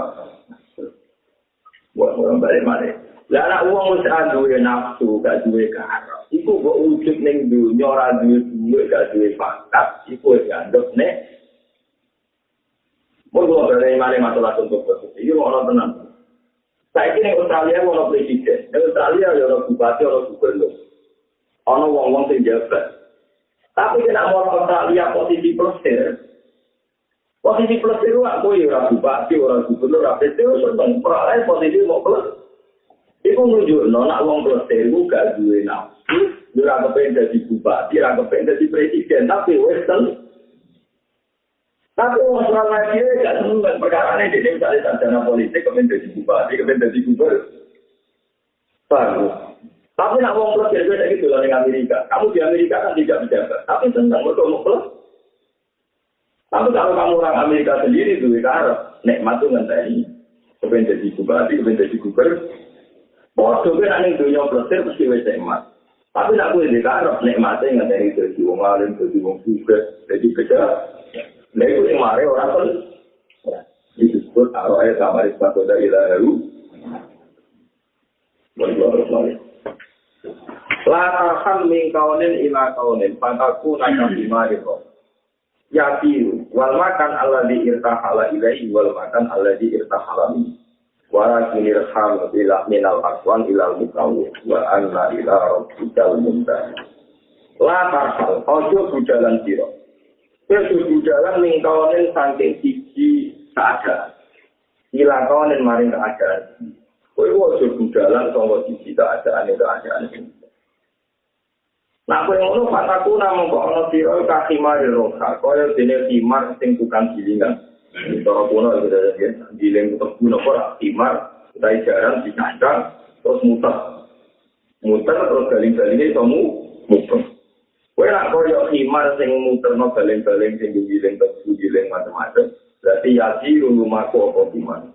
Wah, orang balik mana? Lah anak wong wis duwe nafsu, gak duwe karep. Iku kok wujud ning dunya ora duwe duwe, gak duwe pangkat, iku wis ngandhut nek Mau gue berani mana masalah untuk proses ini, mau tenang. Saya kira Australia mau presiden, di Australia ya orang bupati, orang gubernur, orang wong-wong sing jabat. Tapi kena mau Australia posisi plesir, posisi plesir aku ya orang bupati, orang gubernur, orang presiden, seneng. Peralatan posisi mau plesir. Iku nunjuk nona wong plesir iku gak duwe nafsu, ora kepen dadi bupati, ora kepen dadi presiden, tapi wis Tapi wong selama dia gak seneng perkara ini di misalnya sarjana politik, kepen dadi bupati, kepen dadi gubernur. Bagus. Tapi nak wong plesir gue gitu loh di Amerika. Kamu di Amerika kan tidak menjaga, tapi senang betul mau plus. Tapi kalau kamu orang Amerika sendiri tuh, karena nikmat tuh ngenteni. Kepen jadi bupati, kepen jadi gubernur. Bodoh kan ane dunia plesir mesti wis emas. Tapi nak kuwi dikaro nikmate ngateni dadi wong alim, dadi wong sugih, dadi. Nek kuwi sing mare ora pun. Iki disebut aro ayat kamar sepatu dari lalu. La tarham min kaunin ila kaunin, pantaku naka bimari kok. Yakiru, wal makan Allah di irtahala ilaihi, wal makan Allah di irtahala minhi. Wala kinir ham ila minal aswan ilal mukawu wa anna ila rabbikal muntah la tarhal ojo budalan sira. Yesus budalan ning kawanen saking siji keadaan. Ila kawanen maring keadaan. Kowe ojo budalan sangka siji keadaan itu keadaan. Nah, kowe ngono fataku namung kok ana sira kakimar roha, kaya dene timar sing tukang gilingan. Cara kuno itu ada ya, giling guna ora timar, kita jarang dikandang, terus muter. Muter terus galing-galingnya itu muter. Kowe nak koyo himar sing muterno baling-baling sing giling terus giling macam-macam. Berarti yati rumahku apa gimana?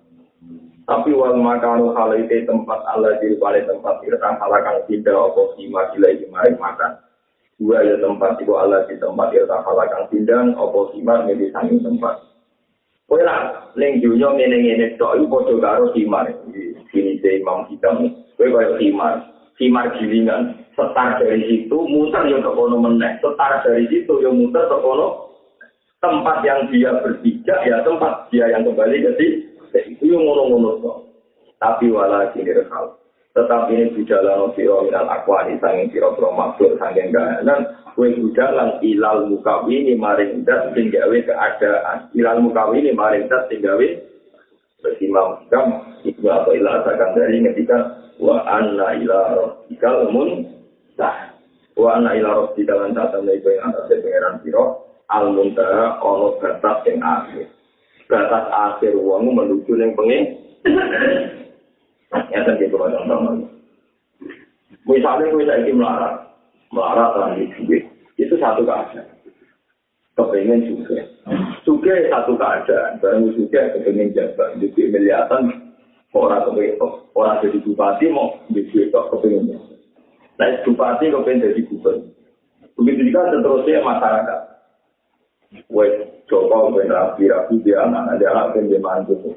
Tapi wal makanu halaite tempat Allah di balik tempat irkang halakan tidak apa himar gila himar makan. Dua ya tempat itu Allah di tempat irkang halakan tidak apa himar di samping tempat. Kowe lah ning dunya ngene-ngene tok iku padha karo himar. Ini Imam Hidam. Kowe koyo himar. Himar gilingan. setar dari situ muter yang ke kono meneh setar dari situ yang muter ke kono tempat yang dia berpijak ya tempat dia yang kembali ke itu yang ngono-ngono tapi wala kini hal tetap ini budalan siro minal akwani sanging siro pro makhluk sanging gahanan kue budalan ilal mukawini maring das tinggawe keadaan. Ilal mukawini maring das tinggawe bersimam kam itu atau ilal asakan dari ketika wa anna ila rabbikal mun sah wa ana ila rabbi dalan tatan iku ing atas pangeran sira al muntara ono batas sing akhir. Batas akhir wong menuju ning pengen ya kan gitu contoh misalnya gue saya melarat melarat dan duit itu satu keadaan kepengen juga juga satu keadaan barang juga kepengen jabat jadi miliatan orang kepengen orang jadi bupati mau jadi kepengen Nah, bupati kok pengen jadi gubernur. Begitu juga seterusnya masyarakat. Wes Joko pengen rapi rapi dia anak dia anak pengen dia mantu.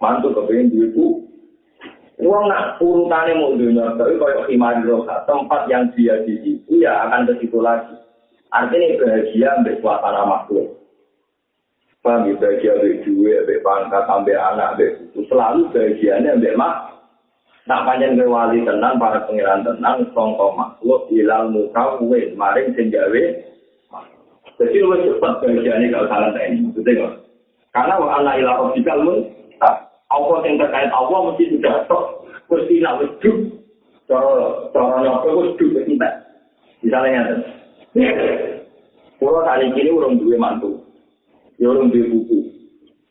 Mantu kepengen dia itu. Uang nak urutannya mau dunia, tapi kalau himari roha, tempat yang dia di situ ya akan ke situ lagi. Artinya bahagia ambil suasana makhluk. Paham ya, bahagia ambil duit, ambil pangkat, ambil anak, ambil itu. Selalu bahagianya ambil makhluk. Nak panjang ke wali tenang, para pengiran tenang, songko makhluk, ilal muka, uwe, maring, senjawe. Jadi lu cepat bagiannya kalau salah nggak? Karena wa anak ilah robbikal mun, Allah yang terkait Allah mesti sudah tok, mesti nak wujud, cara cara nyokok wujud, kita. Misalnya nggak Pulau tadi kini urung duwe mantu, ya urung duwe buku.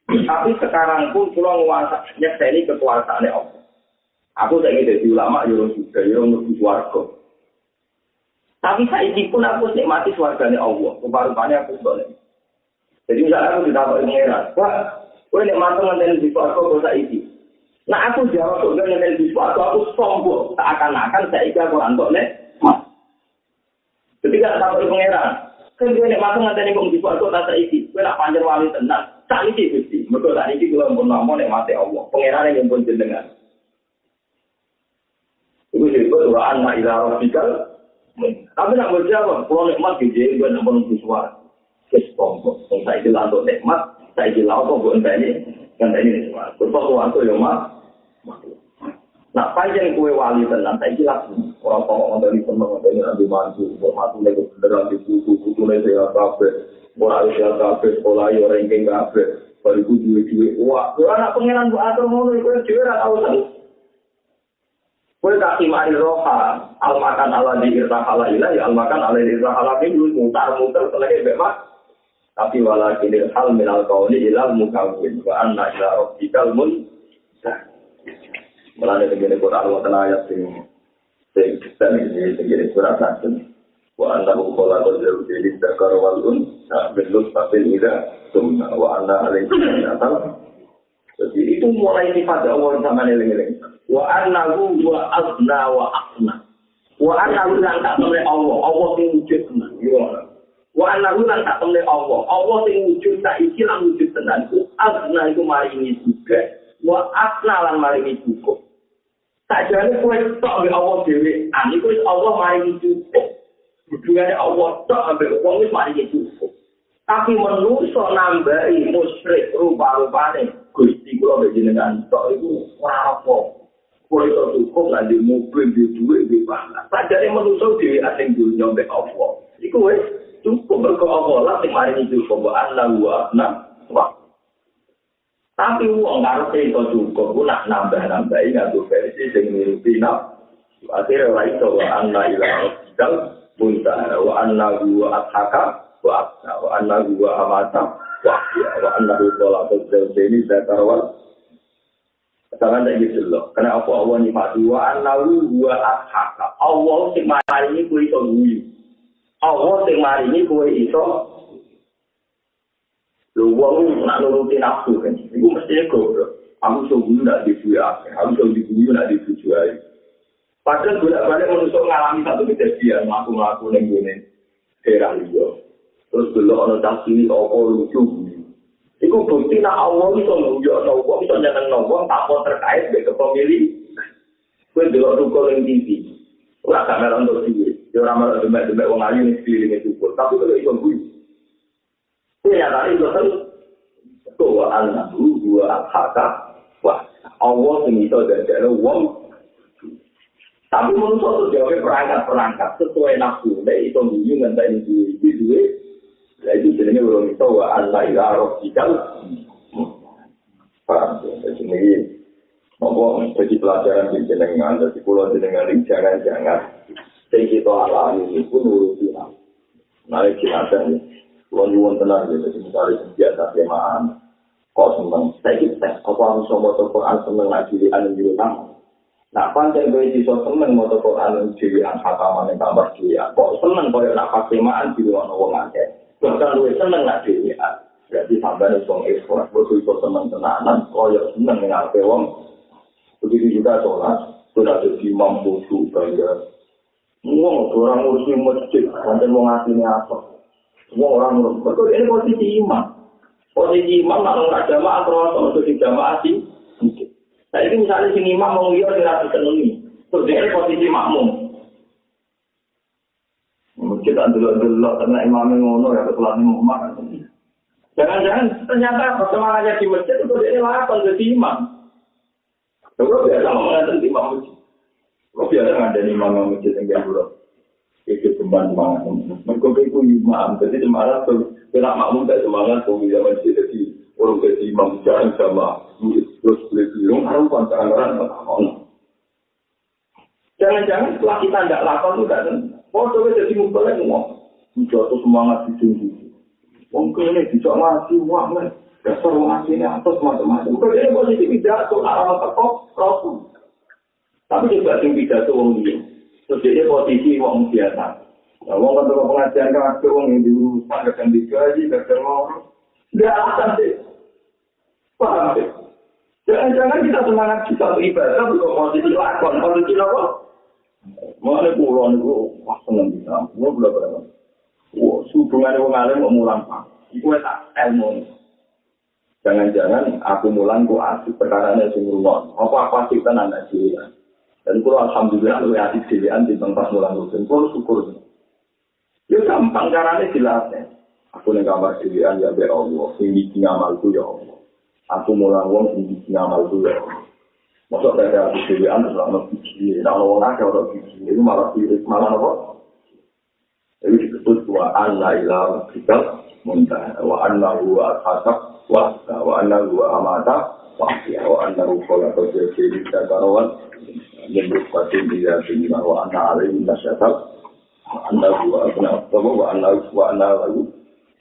Tapi sekarang pun pulau nguasa nyekseni kekuasaan Allah. Aku saya ingin jadi ulama, ya juga, ya lebih suarga. Tapi saya pun aku nikmati suarganya Allah. Rupa-rupanya aku boleh. Jadi misalnya aku ditambah pengeran, wah, gue nikmati nganteni di suarga, gue saya ini. Nah aku jawab surga nganteni di suarga, aku sombong. Seakan-akan saya ini aku antok nih. Ketika sampai pengeran, kan gue nikmati nganteni kok di suarga, tak ini. Gue nak panjang wali tenang, tak ini gusti. Betul, tak ini gue pun nama nikmati Allah. Pengeran yang pun jenengan. Itu disebut wa anna ila rabbikal Tapi nak berjawab, kalau nikmat di jadi gue nak menunggu suara. Kestompok, saya kira untuk nikmat, saya kira apa gue entah ini, entah ini suara. Betul waktu yang mah, Nah, panjang kue wali tenang, saya kira orang tua orang dari teman orang ini nanti mantu, matu lagi beneran di buku, buku nih saya kafe, orang saya kafe, sekolah orang yang kafe, baru gue duit wah, anak pangeran bu atur mau nih, gue juara tahu Kue kaki mari roha, al makan ala di irta ya al makan ala di irta hala minggu, mutar mutar selagi bebas. Tapi wala kini hal minal kauli ilah mukawin, wa anna ilah robbikal mun. Melanda begini Quran wa tanah ayat sing kita ini begini surat satu. Wa anna hukola kodzau jadi dakar wal un, nah belum tapi ida, sumna wa anna alaihi sallam. Jadi itu mulai sifat Allah sama neling-neling. Wa annahu wa azna wa asna. Wa annahu lan tak temne Allah, Allah sing wujud tenan. Wa annahu lan tak temne Allah, Allah sing wujud tak iki lan wujud tenan. Ku azna iku mari ini juga. Wa asna lan mari ini cukup. Tak jane kowe tok ambek Allah dhewe, ani kowe Allah mari ini cukup. Hubungannya Allah tok ambek wong wis mari ini cukup. Tapi menungso nambahi musyrik rupa-rupane Gusti kula mbek jenengan tok iku ora apa. Kowe iso cukup lan mobil di duit di pangan. Padahal menungso dhewe asing dunya mbek Allah. Iku wis cukup Allah lah sing maringi cukup wa Allah wa na wa. Tapi wong ngarepe iso cukup ku nak nambah-nambahi nganggo versi sing mirupi nak. Akhirnya wa iso wa anna ila rabbikal muntaha wa anna wa athaka wa asna wa annahu wa amata wa wa annahu qala tadzawjani zakar wal Jangan tak gitu loh. Karena apa Allah nyifati wa annahu huwa ashaka. Allah sing ini kuwi. Allah sing ini kuwi iso Lho wong nak nuruti nafsu kan. Iku mesti goblok. Aku iso guyu nak dibuyu akeh. Aku iso diguyu nak dibuju ae. Padahal bolak-balik manusia ngalami satu kejadian melaku-melaku ning gone daerah liya. Terus dulu ana tasiri apa lucu Iku bukti nak Allah iso nguyo ana wong iso nyeneng wong tanpa terkait dengan kepemilih. Kowe delok rukun ning TV. Ora kamera untuk TV. Ya ora malah demek-demek wong ayu ning TV ning rukun. Tapi kalau iso nguyo. Kowe ya tadi iso kan bahwa annahu dua haka wah Allah sing iso dadekno wong tapi menurut tuh jawabnya perangkat-perangkat sesuai nafsu. Nah, itu nguyu ngenteni duwe duwe Jadi jenenge urung iso wa Allah ila rabbikal Paham ya, jadi ini Ngomong jadi pelajaran di jenengan, jadi pulau jenengan ini jangan-jangan Sing kita alami pun urusi Nah, ini jenazah ini Pulau nyuwun tenang ya, jadi misalnya biasa semaan Kok seneng, saya kita, apa harus sama Quran seneng lagi di anu nyuwun Nah, pancen kowe iso seneng maca Quran dhewe an khataman ing kamar dhewe. Kok seneng koyo pas semaan di wong akeh. bahkan lu seneng lah dhewe berarti sampean wong ikhlas. Kok iso seneng tenanan koyo seneng ning ape wong? Begitu juga sholat. Sudah jadi imam khusyuk bangga Wong orang ngurusi masjid, nanti mau ngasih apa? Wong orang ngurusi, betul ini posisi imam. Posisi imam nak nggak jamaah terus untuk di jamaah sih. Nah ini misalnya si imam mau lihat tidak disenangi, terus dia posisi makmum. kita dulu-dulu karena imamnya ngono ya ketulan imam jangan-jangan ternyata persemangatnya di masjid itu jadi lakukan jadi imam Kalau biasa mengatakan imam masjid Kalau biasa ada imam masjid yang dulu itu teman semangat mereka itu imam jadi semangat tuh kena makmum tak semangat tuh bisa masjid jadi orang jadi imam jangan sama terus beli bilang harus pantangan orang Jangan-jangan setelah kita tidak lakukan itu tidak Oh, coba jadi mumpulnya ngomong. Jatuh semangat di tinggi. Wong kene bisa ngaji men. Dasar ngaji ini atas macam-macam. Bukan ini posisi pidato arah teko rasul. Tapi juga sing pidato wong dia. Terus dia posisi wong biasa. Nah, wong kan pengajian kan ada wong yang diurusan kadang digaji, kadang ngomong. Tidak akan sih. Paham sih? Jangan-jangan kita semangat kita beribadah bukan posisi lakon, posisi apa? Mulane kula niku wah seneng bisa. Kula kula berapa. Wah, hubungane wong alim kok mulang Pak. Iku tak ilmu. Jangan-jangan aku mulang kok asik perkara ini sing rumon. Apa apa sih anak dia. Dan kula alhamdulillah luwih asik dhewean di tempat mulang rutin. Kula syukur. Ya gampang carane jelas ya. Aku ning kamar dhewean ya be Allah. Sing iki ngamalku ya Allah. Aku mulang wong sing iki ngamalku ya Allah. Masuk dari atas dewan terus lama biji. Nah, kalau orang ada orang biji, itu malah sirik, malah apa? Jadi disebut wa anna ila kita muntah wa anna huwa wa wa anna huwa amata wa wa anna huwa kola koja kiri karawan dan berkuatin di sini wa anna alaihi nasyatab wa anna huwa abna abtamu wa anna wa anna lahu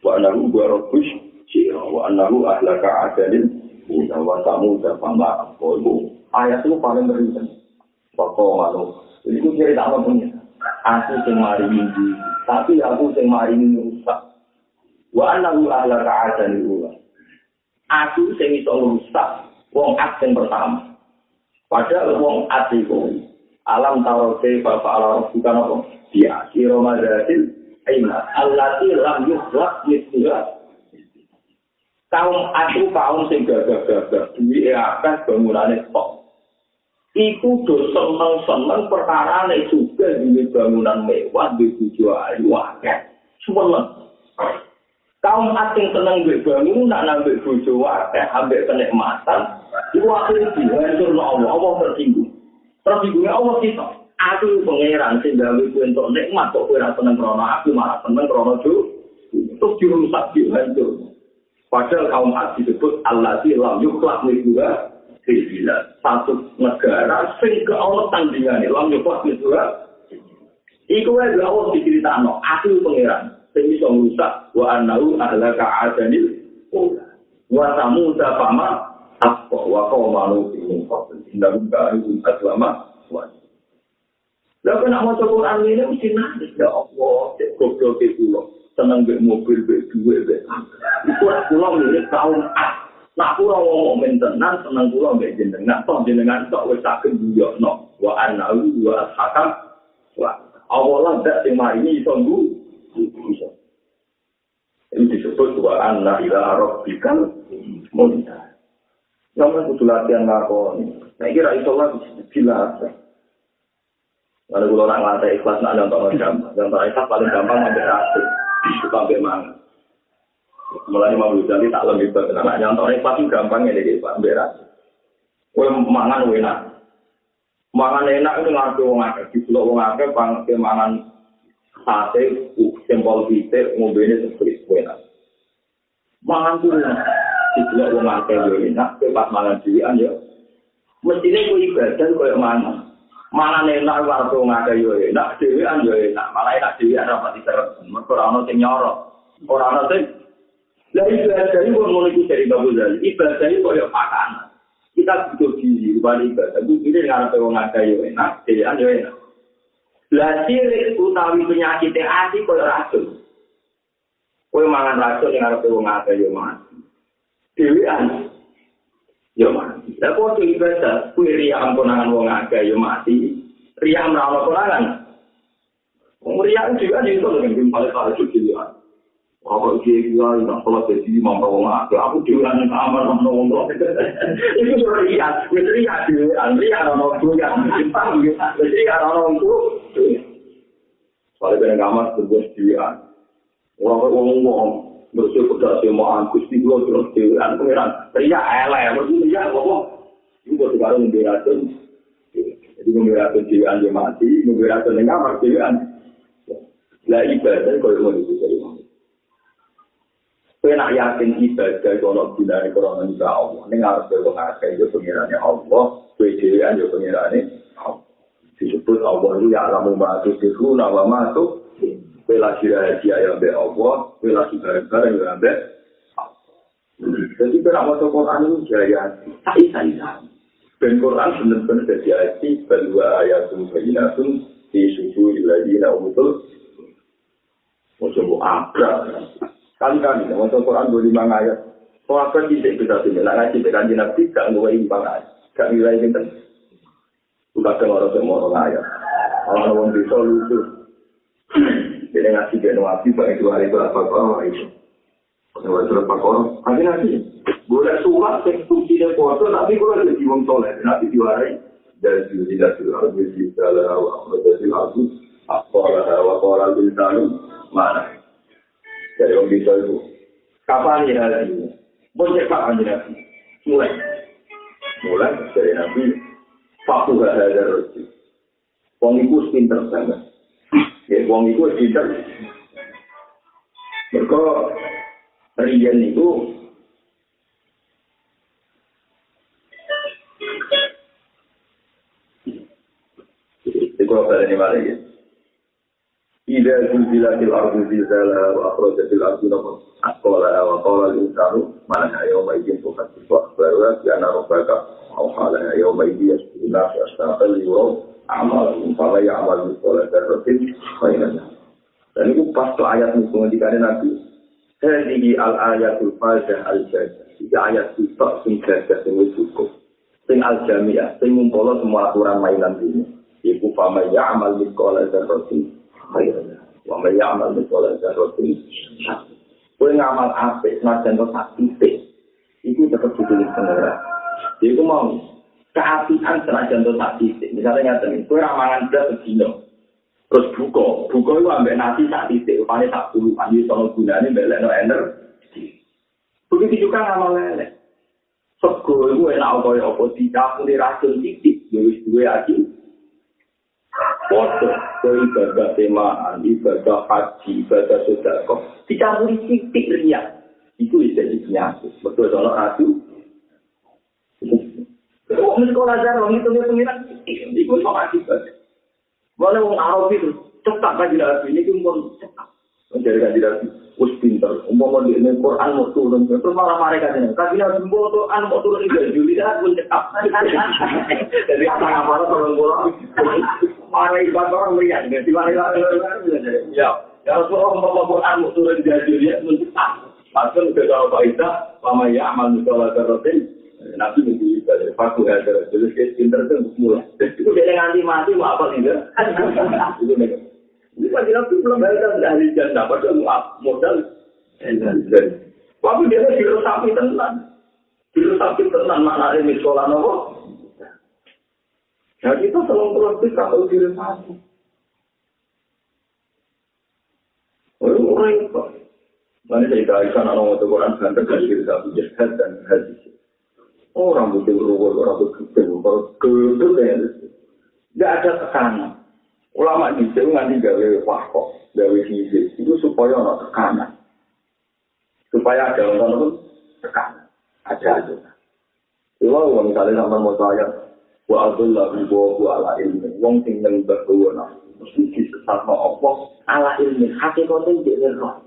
wa anna huwa rabbush wa anna huwa ahlaka adalin wa tamu dan pama ayat itu paling berinten. Pokok malu. Itu cerita apa punya? Aku sing mari tapi aku sing mari rusak. Wa anahu ahla ka'adani ula. Aku sing iso rusak wong at sing pertama. Padahal wong at iku alam taro ke bapak ala bukan apa? Dia kira madatil aina allati lam yukhlaq mithluha kaum aku kaum sing gagah-gagah duwe akeh bangunane kok iku do seneng-seneng perkara nek juga di bangunan mewah di tujuh ayu akeh semeneng kaum asing seneng di bangunan nambah bojo akeh ambek kenikmatan iku akhirnya dihancur no Allah Allah tersinggung. Tersinggungnya Allah kita. Aku sing gawe kuwi entuk nikmat kok ora seneng krono aku malah seneng krono jo. Terus dirusak dihancur. Padahal kaum asing disebut Allah di lam yukhlaq juga Bila satu negara sing ke Allah tandingannya, lam yukwa misura. Iku wae Allah diceritakno, aku pangeran sing iso ngrusak wa annahu ahla ka'adanil ula. Wa samud fama apa wa kau malu ini kau tidak buka itu agama wajib. Lalu kena mau coba Quran ini mesti nangis ya Allah, cek goblok itu loh, seneng be mobil be duit be Itu aku pulang ini tahun Nak pulang ngomong mentenan, seneng pulang be jenengan, toh jenengan toh wes sakit juga no, wa anahu wa hakam, wa awalah dak tema ini tunggu, bisa. Ini disebut wa anna ila rabbikal munta. Namun kudu latihan ngakoni. Nah kira iso lah jelas. Kalau orang lantai ikhlas nak nonton gampang. Nonton ikhlas paling gampang ngambil rasa. Itu sampai mana. Mulai mau jadi tak lebih berat. Nah nonton ikhlas itu gampang ya jadi Pak rasa. Kue mangan enak. Mangan enak itu ngaku wong akeh. Di pulau wong akeh pang mangan sate, sempol pitik, mobilnya seperti enak. Mangan tuh Tidak wong akeh yo enak, kowe pas mangan dhewean yo. Mestine kowe ibadah koyo mana? Mana enak karo wong akeh yo enak, dhewean yo enak. Malah enak pati terus. Mergo ora ono sing nyoro. Ora ono sing Lah ibadah iki wong ngono iki dari Bapak Zali. Ibadah iki koyo makanan. Kita butuh gizi, balik ibadah. Itu ini ngarepe wong akeh yo enak, dhewean yo enak. Lah sirik utawi penyakit hati koyo racun. Kowe mangan racun yang ngarepe wong akeh yo mati. dewean. Yo mati. Lah kok iki ibadah kuwi riya ampunangan wong akeh yo mati. Riya mrawon konangan wong riya juga ning kono ning paling paling suci Apa iki iki ya nek kula dadi mampu wong akeh aku dhewe nang kamar nang wong kok iki ora riya wis riya dhewe riya ora ono kuwi ya iki ora ono kuwi Soalnya kena kamar berbuat dhewean. Wong-wong bersih kuda semaan kusti gua terus dewan pengiran teriak elek bersih teriak ngomong itu buat sekarang memberatkan jadi memberatkan dewan dia mati memberatkan yang kamar dewan lah ibadah kalau mau disebut Kau nak yakin ibadah kalau bila ini korona juga Allah, ini harus berpengaruh itu pengirannya Allah, kue dewan itu pengirannya Allah. Disebut Allah itu ya alamu ma'atu sifu nawa ma'atu Kue lagi rahasia yang be Allah, kue lagi bareng-bareng yang be Jadi kena masuk Quran itu jaya tak isa-isa. Ben Quran benar-benar jadi hati, berdua ayat bayinatun di susu iladina umutul. Mau coba abrak. Kali-kali, masuk Quran dua lima ayat. Kau akan tidak bisa sini, lah ngaji dengan nabi gak nilai lima ayat, gak nilai ini kan. Udah orang semua orang ayat. Orang-orang bisa lucu. Jadi (clears throat) ngasih dia nabi baik dua hari berapa kau itu. Kalau berapa kau, nanti nanti boleh surat yang suci dan kuasa, tapi kalau ada jiwang soleh, nanti dua hari dari sini tidak sudah berisi dalam waktu dari lagu apa lah apa orang bintang mana dari orang bisa itu kapan ya hari boleh kapan ya mulai mulai dari nabi Faktu gak ada rezeki. Wong iku pinter sangat. Ya, wong itu tidak. Mereka rian itu itu apa ini malah ya? Ida zulzilatil ardu zilzala wa akhrajatil ardu namun asqala wa qala al-insanu mana yawma idin tuhaddithu akhbaraha bi anna rabbaka awhala yawma idin yasbihu nasu astaqal yawm amal umpama ya amal misalnya terrotin khairan dan itu pas tuh ayat musuh di kana nabi. Hadihi al ayatul fajah al jajah Tiga ayat itu sing jajah sing cukup. Sing al jamiah, sing ngumpul semua aturan mainan ini Ibu fama ya amal misalnya terrotin khairan Wama ya amal misalnya terrotin Kue ngamal apik, senajan kau sak titik Itu tetap ditulis pengerak Jadi aku mau keapian senajan to sak titik. Misalnya ngaten iki, kowe ra mangan blas sedino. Terus buka, buka itu ambek nasi sak titik, upane sak puluh, andi sono gunane mbek leno energi. Begitu juga ngamal lele. Sego itu enak kaya apa dicapuri racun titik, ya wis duwe aji. Foto, ke ibadah temaan, ibadah haji, ibadah sodako, dicampuri titik riak. Itu jadi penyakit. Betul soal racun. Kok sekolah jar wong itu pengiran iku sok akibat. Boleh wong Arab itu cepat kan tidak ini pun cepat. Jadi kan tidak us pinter. Umpama di ini Quran mau turun, terus malah mereka ini. Tapi nabi mau Quran mau turun di Juli dah pun cekap. (laughs) Jadi apa apa orang orang marah ibadah orang melihat. Jadi marah Ya, ya Rasulullah mau Quran turun di Juli pun cekap. Maksud kita tahu faedah, lama ya amal musola terotin. Nabi menjadi ibadah. Faku ya terus. Jadi pinter itu mulai. Itu dia nganti mati mau apa tidak? (laughs) Itu nih. Ini pasti nabi belum bayar dari janda, padahal modal. Tapi dia diresapi tenan. Diresapi tenan maknanya miskola nopo. Nah kita selalu terus kalau diresapi. Oh, orang itu. Mana saya kaitan orang itu Quran dan tegas diresapi jihad dan hadis. Orang butuh ruwet, orang butuh kebun, kebun, Gak ada tekanan. Ulama di sini nganti gawe wakok, gawe fisik, itu supaya ada tekanan. Supaya ada orang itu tekanan. Ada aja. Kalau misalnya sama mau saya, wa abdullah ibu wa ala ilmi, wong sing nang berkuwana, mesti disesat apa ala ilmi, hakikatnya jadi roh.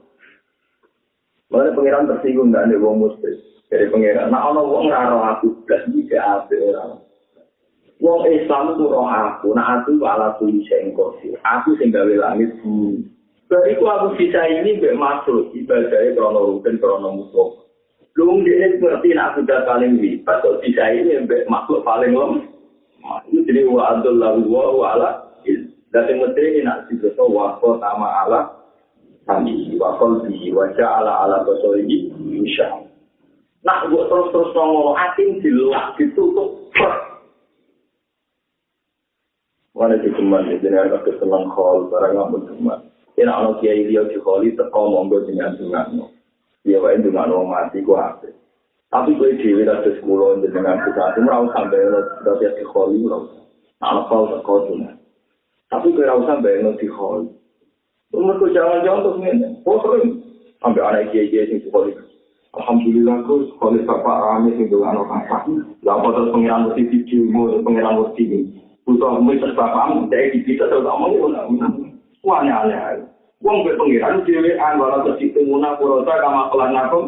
Mana pengiran tersinggung dan ada wong muslim. Jadi pengiran, nah ono wong raro aku, belas ini ke apa orang. Wong Islam itu roh aku, nah aku ala tuli sengkosi. Aku sing gawe langit bumi. Bariku aku bisa ini mbak masuk ibadahnya krono rutin krono musuh. Lu ngerti aku udah paling lipat, kok bisa ini mbak makhluk paling lem. Itu jadi wa adullah wa wa ala. Dan yang mesti ini nak dibeso wa ko sama ala. Kami wa kolbi wa ala ala koso ini. Insya Nak buat terus-terus ngomong atin dilak ditutup. Mana di keman, jadi ada kesenang khol, barang nggak mau keman. Ini anak kiai dia di kholi, teko monggo dengan dungan no. Dia wae dungan no mati ku apa. Tapi gue dewi dari sekolah dengan kita, itu merau sampai lo dari di kholi lo. Anak kau. Tapi gue rau sampai lo di kholi. Umur gue jangan-jangan terus ini, oh sering. Sampai anak kiai-kiai sing di kholi. Alhamdulillah gue kholi bapak rame sing dungan no kakak. Lalu terus pengiran mesti video, pengiran mesti ini. butuh mikir bapakmu, dari di kita terus ngomong, wah aneh-aneh. Wong be pengiran dhewe an wala terus muna purota kama kelan aku.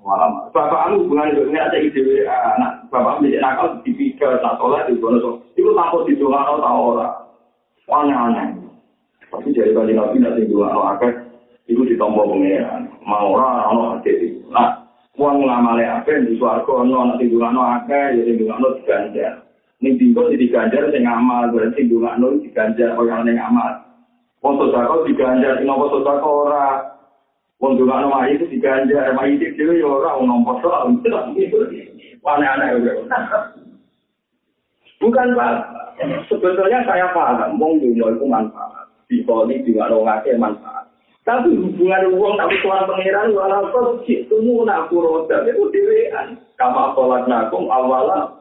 Malam. Bapakmu hubungan dengan ada dhewe anak bapak menjadi nakal di tiga tak sholat di so. Iku takut di doa atau tak ora. Aneh-aneh. Tapi dari kali nabi nanti doa no akeh. Iku ditompo pengiran. Mau ora ono hati Nah, uang ngamale akeh di suarga ono nanti doa no akeh jadi doa no diganjar. Ning dingko di diganjar sing amal, berarti ndonga no diganjar kaya ning amal. Wong sedekah diganjar sing apa sedekah ora. Wong ndonga no itu diganjar, mai iki dhewe ya ora wong nompo soal (laughs) aneh-aneh Bukan Pak, sebetulnya saya paham, wong dunia itu manfaat. Di poli juga ngake manfaat. Tapi hubungan uang tapi tuan pangeran walaupun itu nak roda itu dewean. Kama sholat nakum awalah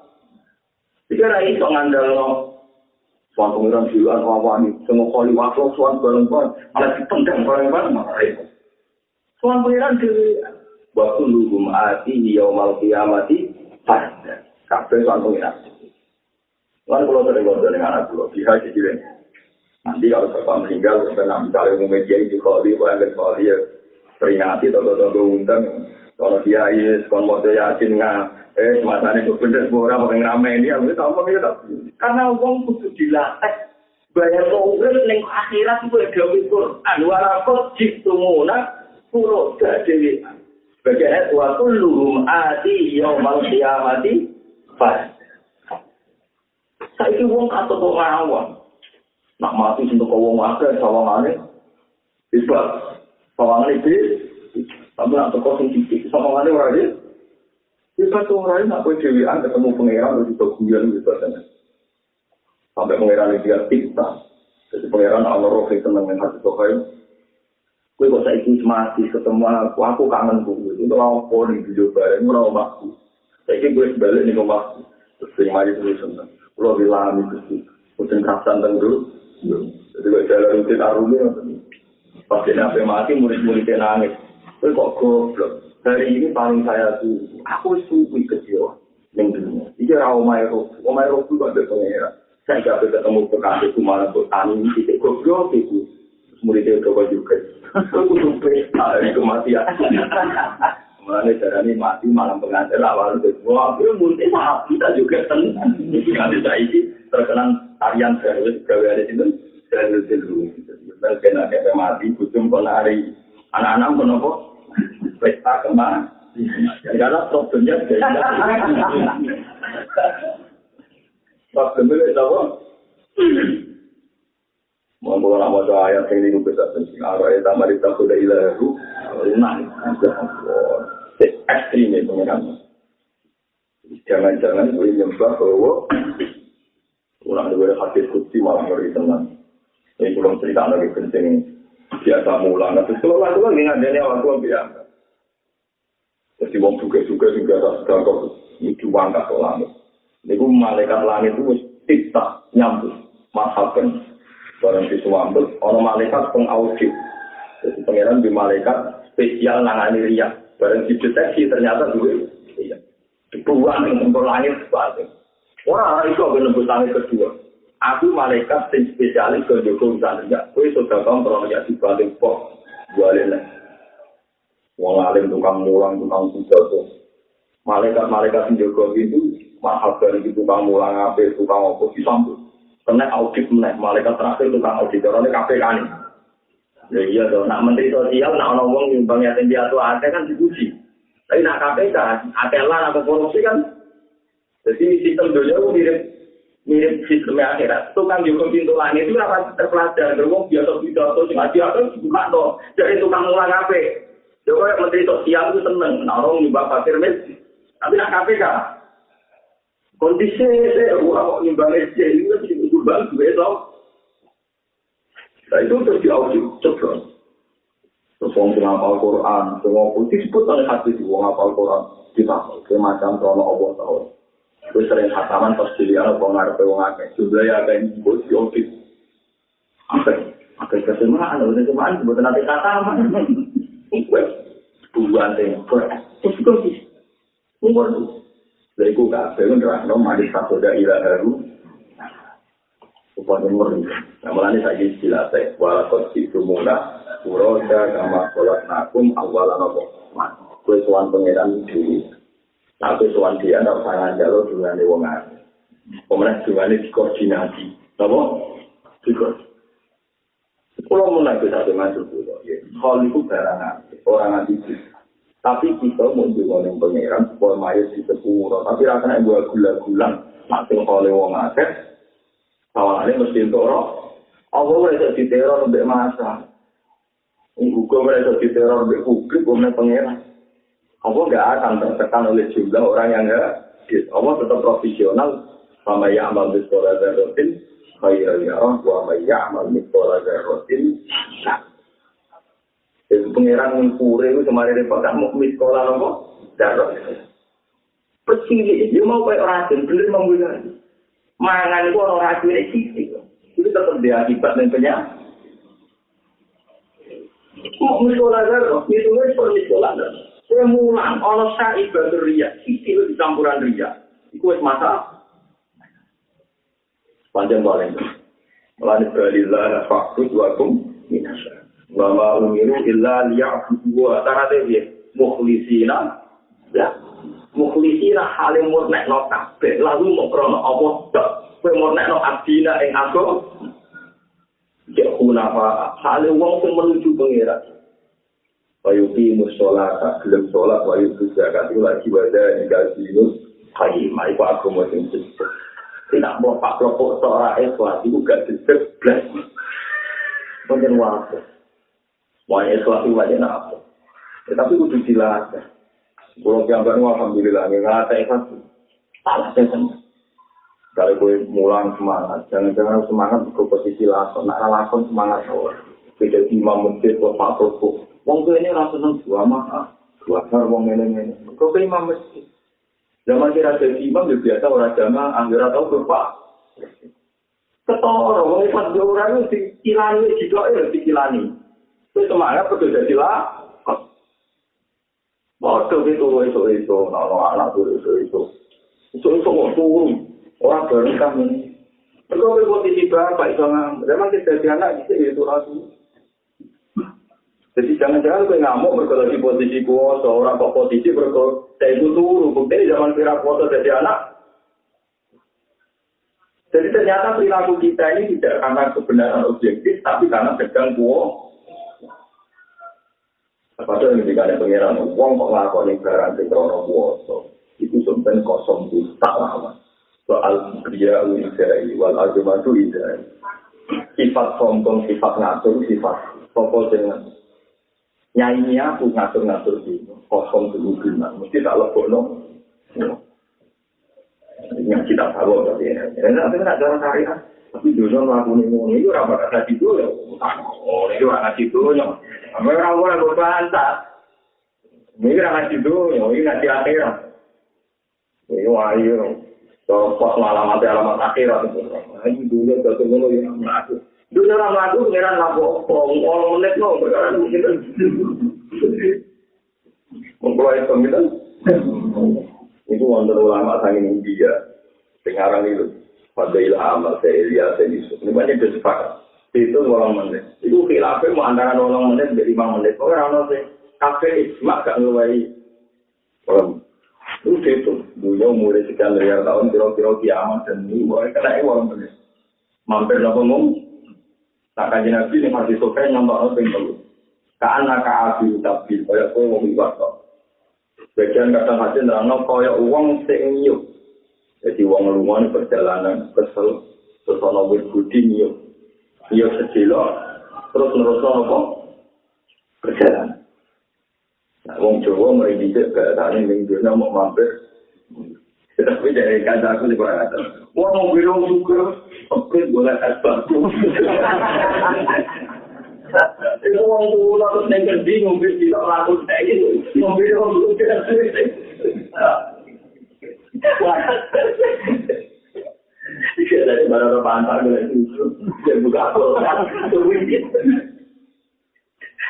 Jika ada itu ngandal suan pengiran jiwa apa ini, semua kali waktu suan bareng-bareng, malah dipendang bareng-bareng, malah itu. Suan pengiran jiwa, waktu lugu mati, yaumal kiamati, pada. Kabe suan pengiran. Lalu kalau sering ngobrol dengan anak pulau, bisa jadi Nanti kalau bapak meninggal, karena misalnya umum media itu kholi, wajib kholi ya, peringati atau undang. Kalau dia iya, kalau mau yakin nggak, eh masane kok bener ora paling rame ini aku tak omong ya karena wong kudu dilatih. Bayar urip ning akhirat kuwi gawe Quran wala kok jitumuna puro dadi sebagai wa kulluhum ati yaumal qiyamati fa saiki wong kato kok ngawon nak mati sing kok wong akeh sawangane isbat sawangane iki tapi nak kok sing iki sawangane ora iki Kita tuh orang nak boleh dewian ketemu pangeran itu guyon gitu kan. Sampai pangeran itu dia tikta. Jadi pangeran Allah roh itu seneng dengan hati tokai. Kue kok saya itu mati ketemu aku, aku kangen gue. Itu orang poli di Jawa Barat, itu orang waktu. Saya gue sebalik nih rumah. Terus terima aja terus seneng. Kalau bilang itu sih, mungkin kerasan tenggeru. Jadi gue jalan rutin arumi. Pas dia mati, murid-muridnya nangis. Kue kok goblok. hari ini paling saya tuh aku suwi kecil yang dunia ini rau mai roh rau mai roh juga ada pengira saya gak ketemu kekasih itu malah buat tani itu goblok itu muridnya Joko juga. (laughs) Aku kudu pesta ini kematian. Mulanya ini mati malam pengantin awal itu. Wah, aku mungkin kita juga tenang. Nanti saya ini terkenal tarian baru gawe ada itu dan dulu. Mungkin ada mati, kucing penari. Anak-anak kenapa? Pesta kemana? Karena problemnya beda. Problemnya itu apa? Monggo ora maca ayat sing niku bisa sing arah eta mari tak kuda ilahu lunak. Ekstrim itu kan. Jangan-jangan boleh nyembah bahwa orang dua hati kutsi malah ngeri tenang. Ini belum cerita lagi penting biasa mulang. Tapi kalau lalu lagi ngadanya waktu biasa. Jadi wong juga-juga juga sedang kok itu wangkat ke langit. Ini malaikat langit itu tidak nyambut. Masalkan. Barang di suambut. Orang malaikat pengaudit. Jadi pengiran di malaikat spesial nangani riak. Barang dideteksi ternyata juga. Iya. Dibuang untuk langit sebalik. Wah, itu aku nembus langit kedua. Aku malaikat yang spesialis ke Joko Riak. Kue sudah kontrol ya dibalik kok. Balik Wong alim tukang mulang, tukang pidato. Malaikat-malaikat sing jaga itu mahal dari tukang mulang ape, tukang opo disambut. Kena audit meneh, malaikat terakhir tukang audit. Karena KPK ini. Ya iya dong, nak menteri sosial, nak orang wong nyumbang yatim piatu ada kan dipuji. Tapi nak KPK, atelan atau korupsi kan. Jadi sistem dunia itu mirip mirip sistemnya akhirat. Tukang juga pintu langit itu apa terpelajar. Terus biasa pidato, cuma dia kan bukan toh. Jadi tukang mulang ape. Joko yang menteri sosial itu seneng, nah orang nyumbang pasir mes, tapi nak KPK. Kondisi saya, wah nyumbang SC, ini kan nyumbang gue tau. Nah itu terus diaudit, coba. Terus orang yang ngapal Quran, semua pun disebut oleh hati di orang ngapal Quran, ditambah, kayak macam krono Allah tau. Gue sering khataman pas dilihat, apa ngarepe wong akeh, jumlahnya akeh ini, gue diaudit. Akeh, akeh kesemaan, udah kesemaan, sebutan nanti khataman. Wes, bulan tempur. Terus kok sih? Umur tuh. Dari ku kafe kan terang no mari satu daerah baru. Upah umur itu. Nah melani saya istilah saya. Walakot itu mula. Uroda kama sholat nakum awalan apa. Kue suan pengiran diri. Tapi suan dia ada pasangan jalur dengan wong ade. Pemenang dengan dikoordinasi. Apa? Dikoordinasi. Kalau mau naik satu masuk dulu. Hal itu barang orang nanti Tapi kita mau juga yang pangeran supaya mayat di sepuro. Tapi rasanya gue gula-gulang, masih oleh wong akeh. Awalnya mesti roh. Allah mereka di teror lebih masa. Hukum mereka di teror lebih publik, bukan pangeran. Allah nggak akan tertekan oleh jumlah orang yang enggak. Allah tetap profesional. Sama yang amal dan rutin. khairan yarah wa may ya'mal mithqala dzarratin Itu pengiran ngure itu kemarin repot tak mau mithqala apa? Dzarrah. Pecili, dia mau kayak racun, bener membunuh. Mangan itu orang ini sisi. Itu tetap dia akibat dan penyakit. Mau mithqala dzarrah, itu wis per mithqala dzarrah. Saya mulang, ono sa ibadah ria, sisi itu campuran ria. Itu masalah. panjang paling Melani balillah fakut wakum minasa. Wa ma umiru illa liya'budu wa ta'ala ya mukhlisina ya mukhlisina halim murnek no kabeh lalu mau krono apa tok kowe murnek no abdina ing aku ya kunafa halim wong sing menuju pengira Wayuki musolata, gelem sholat, wayuki zakat, itu lagi wadah, ini gaji, itu kayimah, itu aku mau tidak mau pak kelompok seorang ikhlas itu gak disebut blas. Mungkin waktu. Mau ikhlas itu wajah apa? Ya, tapi udah dilatih. Kalau gambar alhamdulillah nggak ada ikhlas. Salah saya Kalau gue mulang semangat, jangan-jangan semangat ke posisi lakon. Nah, lakon semangat awal. Beda imam masjid, kok pak kelompok. Wong gue ini rasa seneng dua mah. Dua har wong ini ini. Kok imam masjid? Zaman kira jadi imam ya biasa orang jamaah, anggar atau berupa. Ketoro, wong pas dua orang itu dikilani, ya dikilani. Itu semangat betul jadi lah. Bodoh itu, itu, itu, kalau anak itu, itu, itu. Itu, itu, kok turun. Orang bareng kami. Mereka posisi bapak itu ngambil. Memang kita jadi anak, itu, itu, itu. Jadi jangan-jangan gue ngamuk berkata di posisi kuasa, orang kok posisi berkata saya itu turu. Bukti zaman kira kuasa jadi anak. Jadi ternyata perilaku kita ini tidak karena kebenaran objektif, tapi karena sedang kuasa. Padahal yang dikatakan pengiran, uang kok ngakoni barang di krono kuasa. Itu sebenarnya kosong itu tak lama. Soal kriya uidai, wal agamatu idai. Sifat sombong, sifat ngatur, sifat sopo dengan nyanyinya aku ngatur-ngatur di kosong dulu gimana mesti tak lebok no yang kita tahu tapi ya nanti nggak jalan syariah tapi dulu melakukan ini itu rapat kata itu ya oh itu orang ngasih itu ya apa orang orang berbantah ini orang ngasih itu ya ini ngasih akhirat. Ini wahyu so pas alamat alamat akhirat. Itu dulu jatuh dulu ya melakukan Dulu orang lagu pengiran lagu orang menit no, perkara mungkin mempelai pemitan. Itu wonder ulama sang India, sekarang itu saya lihat saya Yusuf. Ini banyak bersepakat. Itu orang menit. Itu khilafah mau antara orang menit dari lima menit. Orang orang sih kafe mak gak ngeluai orang itu itu dulu mulai sekian miliar tahun kira-kira kiamat dan ini boleh kena orang menit mampir nopo ngomong Tak kaji nabi yang hati sokai nyambak apa yang perlu. Karena kaabi tapi kaya kau bibat kok. Bagian kadang hati nerangno kaya uang sing nyuk. Jadi uang rumah perjalanan kesel. Terus ono wit budi nyuk. Nyuk secilo. Terus nerus apa? Perjalanan. Nah, wong Jawa merindik ke tani minggunya mau mampir. Tapi dari kata aku di bawah kata. Wah mau bilang juga. Oke, boleh es batu. Itu orang tua terus neng kerdi ngombe tidak laku kayak gitu. Tua tidak sulit. Dari mana orang pantai gue itu. Dia buka? Tuwikit.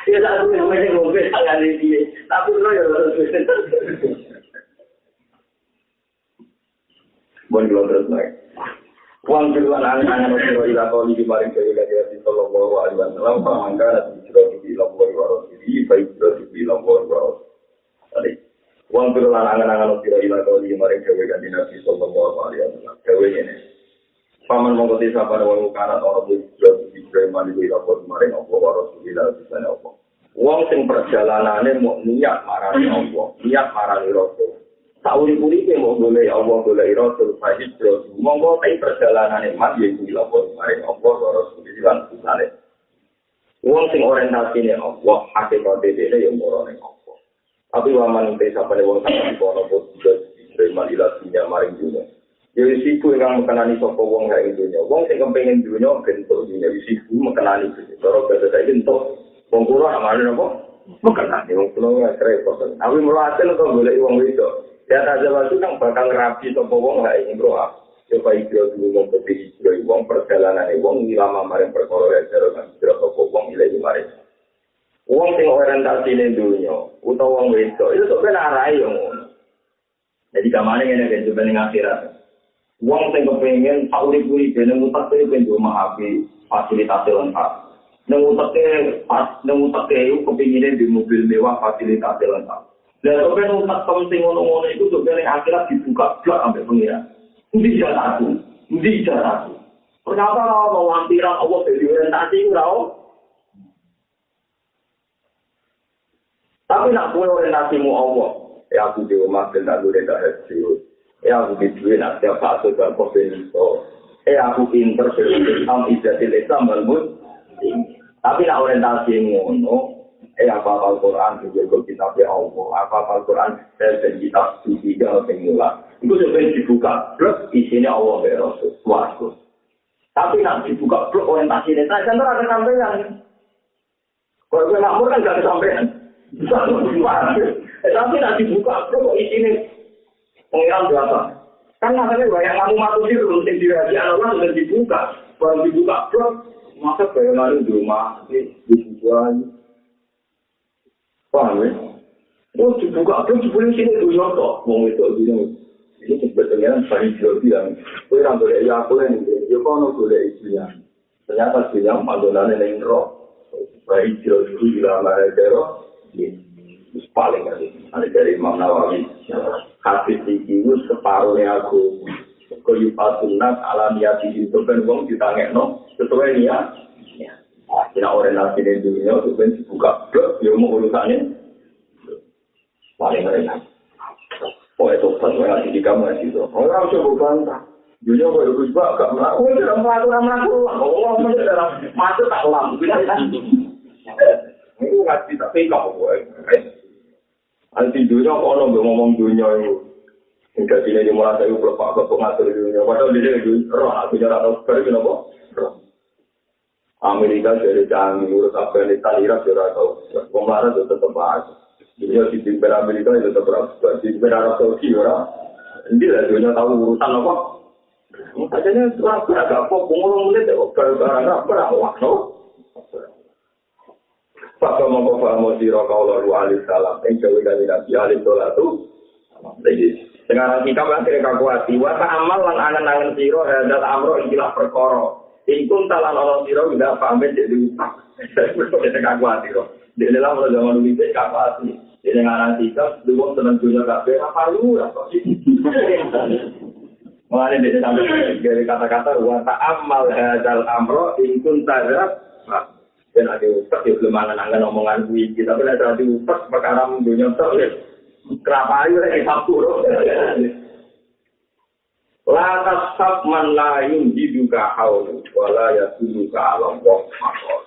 Ya lalu yang mana ngombe tangan dia. Tapi lo ya harus Bon terus naik. Wang firman angan sira ila kali di kaya kaya di sallallahu alaihi wasallam pamangka di sira di lampor waro di baik sira di lampor waro. Tadi wang firman angan angan sira ila kali di maring kaya kaya di nabi sallallahu alaihi wasallam. Kaya ini. Paman mongko di sapa wong kana ora di sira di sira di lampor maring apa waro di la di sana apa. Wong sing perjalanane mau niat marani apa, niat marani rasul. Sauri puri ke mau boleh Allah boleh Rasul Fahid Rasul. Monggo tapi perjalanan emas ya itu lapor kemarin Allah Rasul di dalam misalnya. Uang sing orientasi ini Allah hakikat ini yang murah Allah. Tapi waman desa pada uang sama di kono pun sudah diterima ilasinya maring dunia. Ya risiko yang mengenani sopo uang kayak dunia. Uang sing kepengen dunia bentuk dunia risiko mengenani dunia. Kalau kata saya bentuk uang kurang amalin apa? Mengenani uang kurang nggak repot. Tapi mulai hasil kok boleh uang itu. Ya aja waktu kan bakal rapi atau wong lah ini bro. Ya baik dia dulu mau pergi hijrah wong perjalanan wong lama maring perkara ya kan hijrah atau wong ilahi maring. Wong sing orientasi ning dunya utawa wong wedok itu sok ben arai yo ngono. Jadi kamane ngene kan coba ning akhirat. Wong sing kepengin urip-urip ben utak e ben mahapi fasilitas lengkap. Nang utak e pas nang utak e kepengin di mobil mewah fasilitas lengkap. Dan kalau umat penting ngono-ngono itu sebenarnya akhirat dibuka blok sampai pengira. Ini jalan aku, ini jalan aku. Kenapa kalau mau lampiran Allah dari orientasi itu Tapi nak kue orientasimu Allah, ya aku di rumah tak boleh tak hasil. Ya aku di duit nak tiap satu dan kopenito. Ya aku pinter sebelum Islam Islam balmut. Tapi nak orientasi ngono, eh apa apa Quran juga kitab ya Allah. Apa apa Quran dan kitab suci yang semula itu sudah dibuka plus isinya Allah ya Rasul. Suatu tapi nanti dibuka orientasi ini saya kan ada sampean. Kalau gue makmur kan gak kesampean eh, tapi nanti dibuka plus isinya pengiran berapa kan namanya banyak kamu matu sih belum sing dirahasi Allah sudah dibuka. Baru dibuka plus masa bayangan di rumah ini dibuka Paham ya? Oh, dibuka apa jebule sini itu nyoto. Wong itu bilang ini sebetulnya paling jauh bilang, kue orang boleh ya aku yang ya kono boleh itu ya. Ternyata bilang panggilannya yang roh, Baik jodoh bila paling kali. Ada dari Imam Nawawi. Hadis iki itu separuhnya aku. Kuyupatunat ala niat itu kan wong ditangekno sesuai niat. Kira orang nasi di dunia itu kan dibuka blok, ya mau urusannya paling enak. Oh itu pas saya di kamar itu. Orang coba bantah. Dunia kok itu juga agak melakukan. Oh tidak melakukan melakukan. Oh masih dalam masuk tak ulang. (laughs) Ini ngasih tapi kau gue. Anti dunia kok orang ngomong dunia itu. Hingga sini dimulai saya berapa ke pengatur dunia. Padahal dia itu roh. Aku jarak tahu sekali kenapa. Amerika dari kami urus Afghanistan Irak juga tahu. Kemarin itu tetap aja. Dunia di timber Amerika itu tetap berapa. Di timber Arab Saudi orang. Ini lah dunia tahu urusan apa. Makanya setelah beragak kok pengurung menit barang apa awak no. Pak mau paham sira kaula alaihi salam ing jawi kali nabi alaihi salatu. Lagi dengan kita akhirnya kakuati wa amal lan angen-angen sira hadal amro ikilah perkara. Ingkun talan ono sira tidak pamit jadi utang. Kita kakuati kok. Di dalam zaman dulu itu kakuati. Jadi ngarang kita, dulu seneng dunia kabeh apa lu apa sih? (laughs) Mulane dia sampai dari kata-kata wa ta'ammal hadzal amro in kunta dan ada ustaz ya belum mana nangan omongan gue kita tapi ada di ustaz perkara dunia ustaz ya kenapa ayo lagi satu Lantas sab man lain diduga haulu wala ya diduga alam wong makol.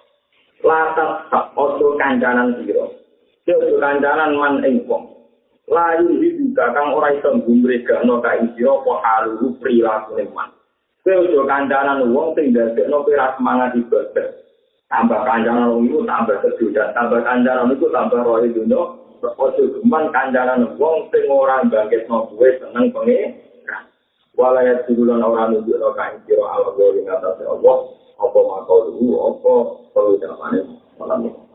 Lantas sab ojo kancanan siro. Ojo kancanan man ing wong. Lain diduga kang ora iso gumregano ka ing sira apa halu prilakune man. Kowe ojo kancanan wong sing ndadekno kowe semangat ibadah. Tambah kancanan wong iku tambah sejuta, tambah kancanan iku tambah roh dunya, ojo cuman kancanan wong sing ora bangkitno kuwe seneng pengen walaya tudulan orang nunjuk no kain kiro ala gori ngatasnya Allah apa makau dulu apa perlu jamannya malam ini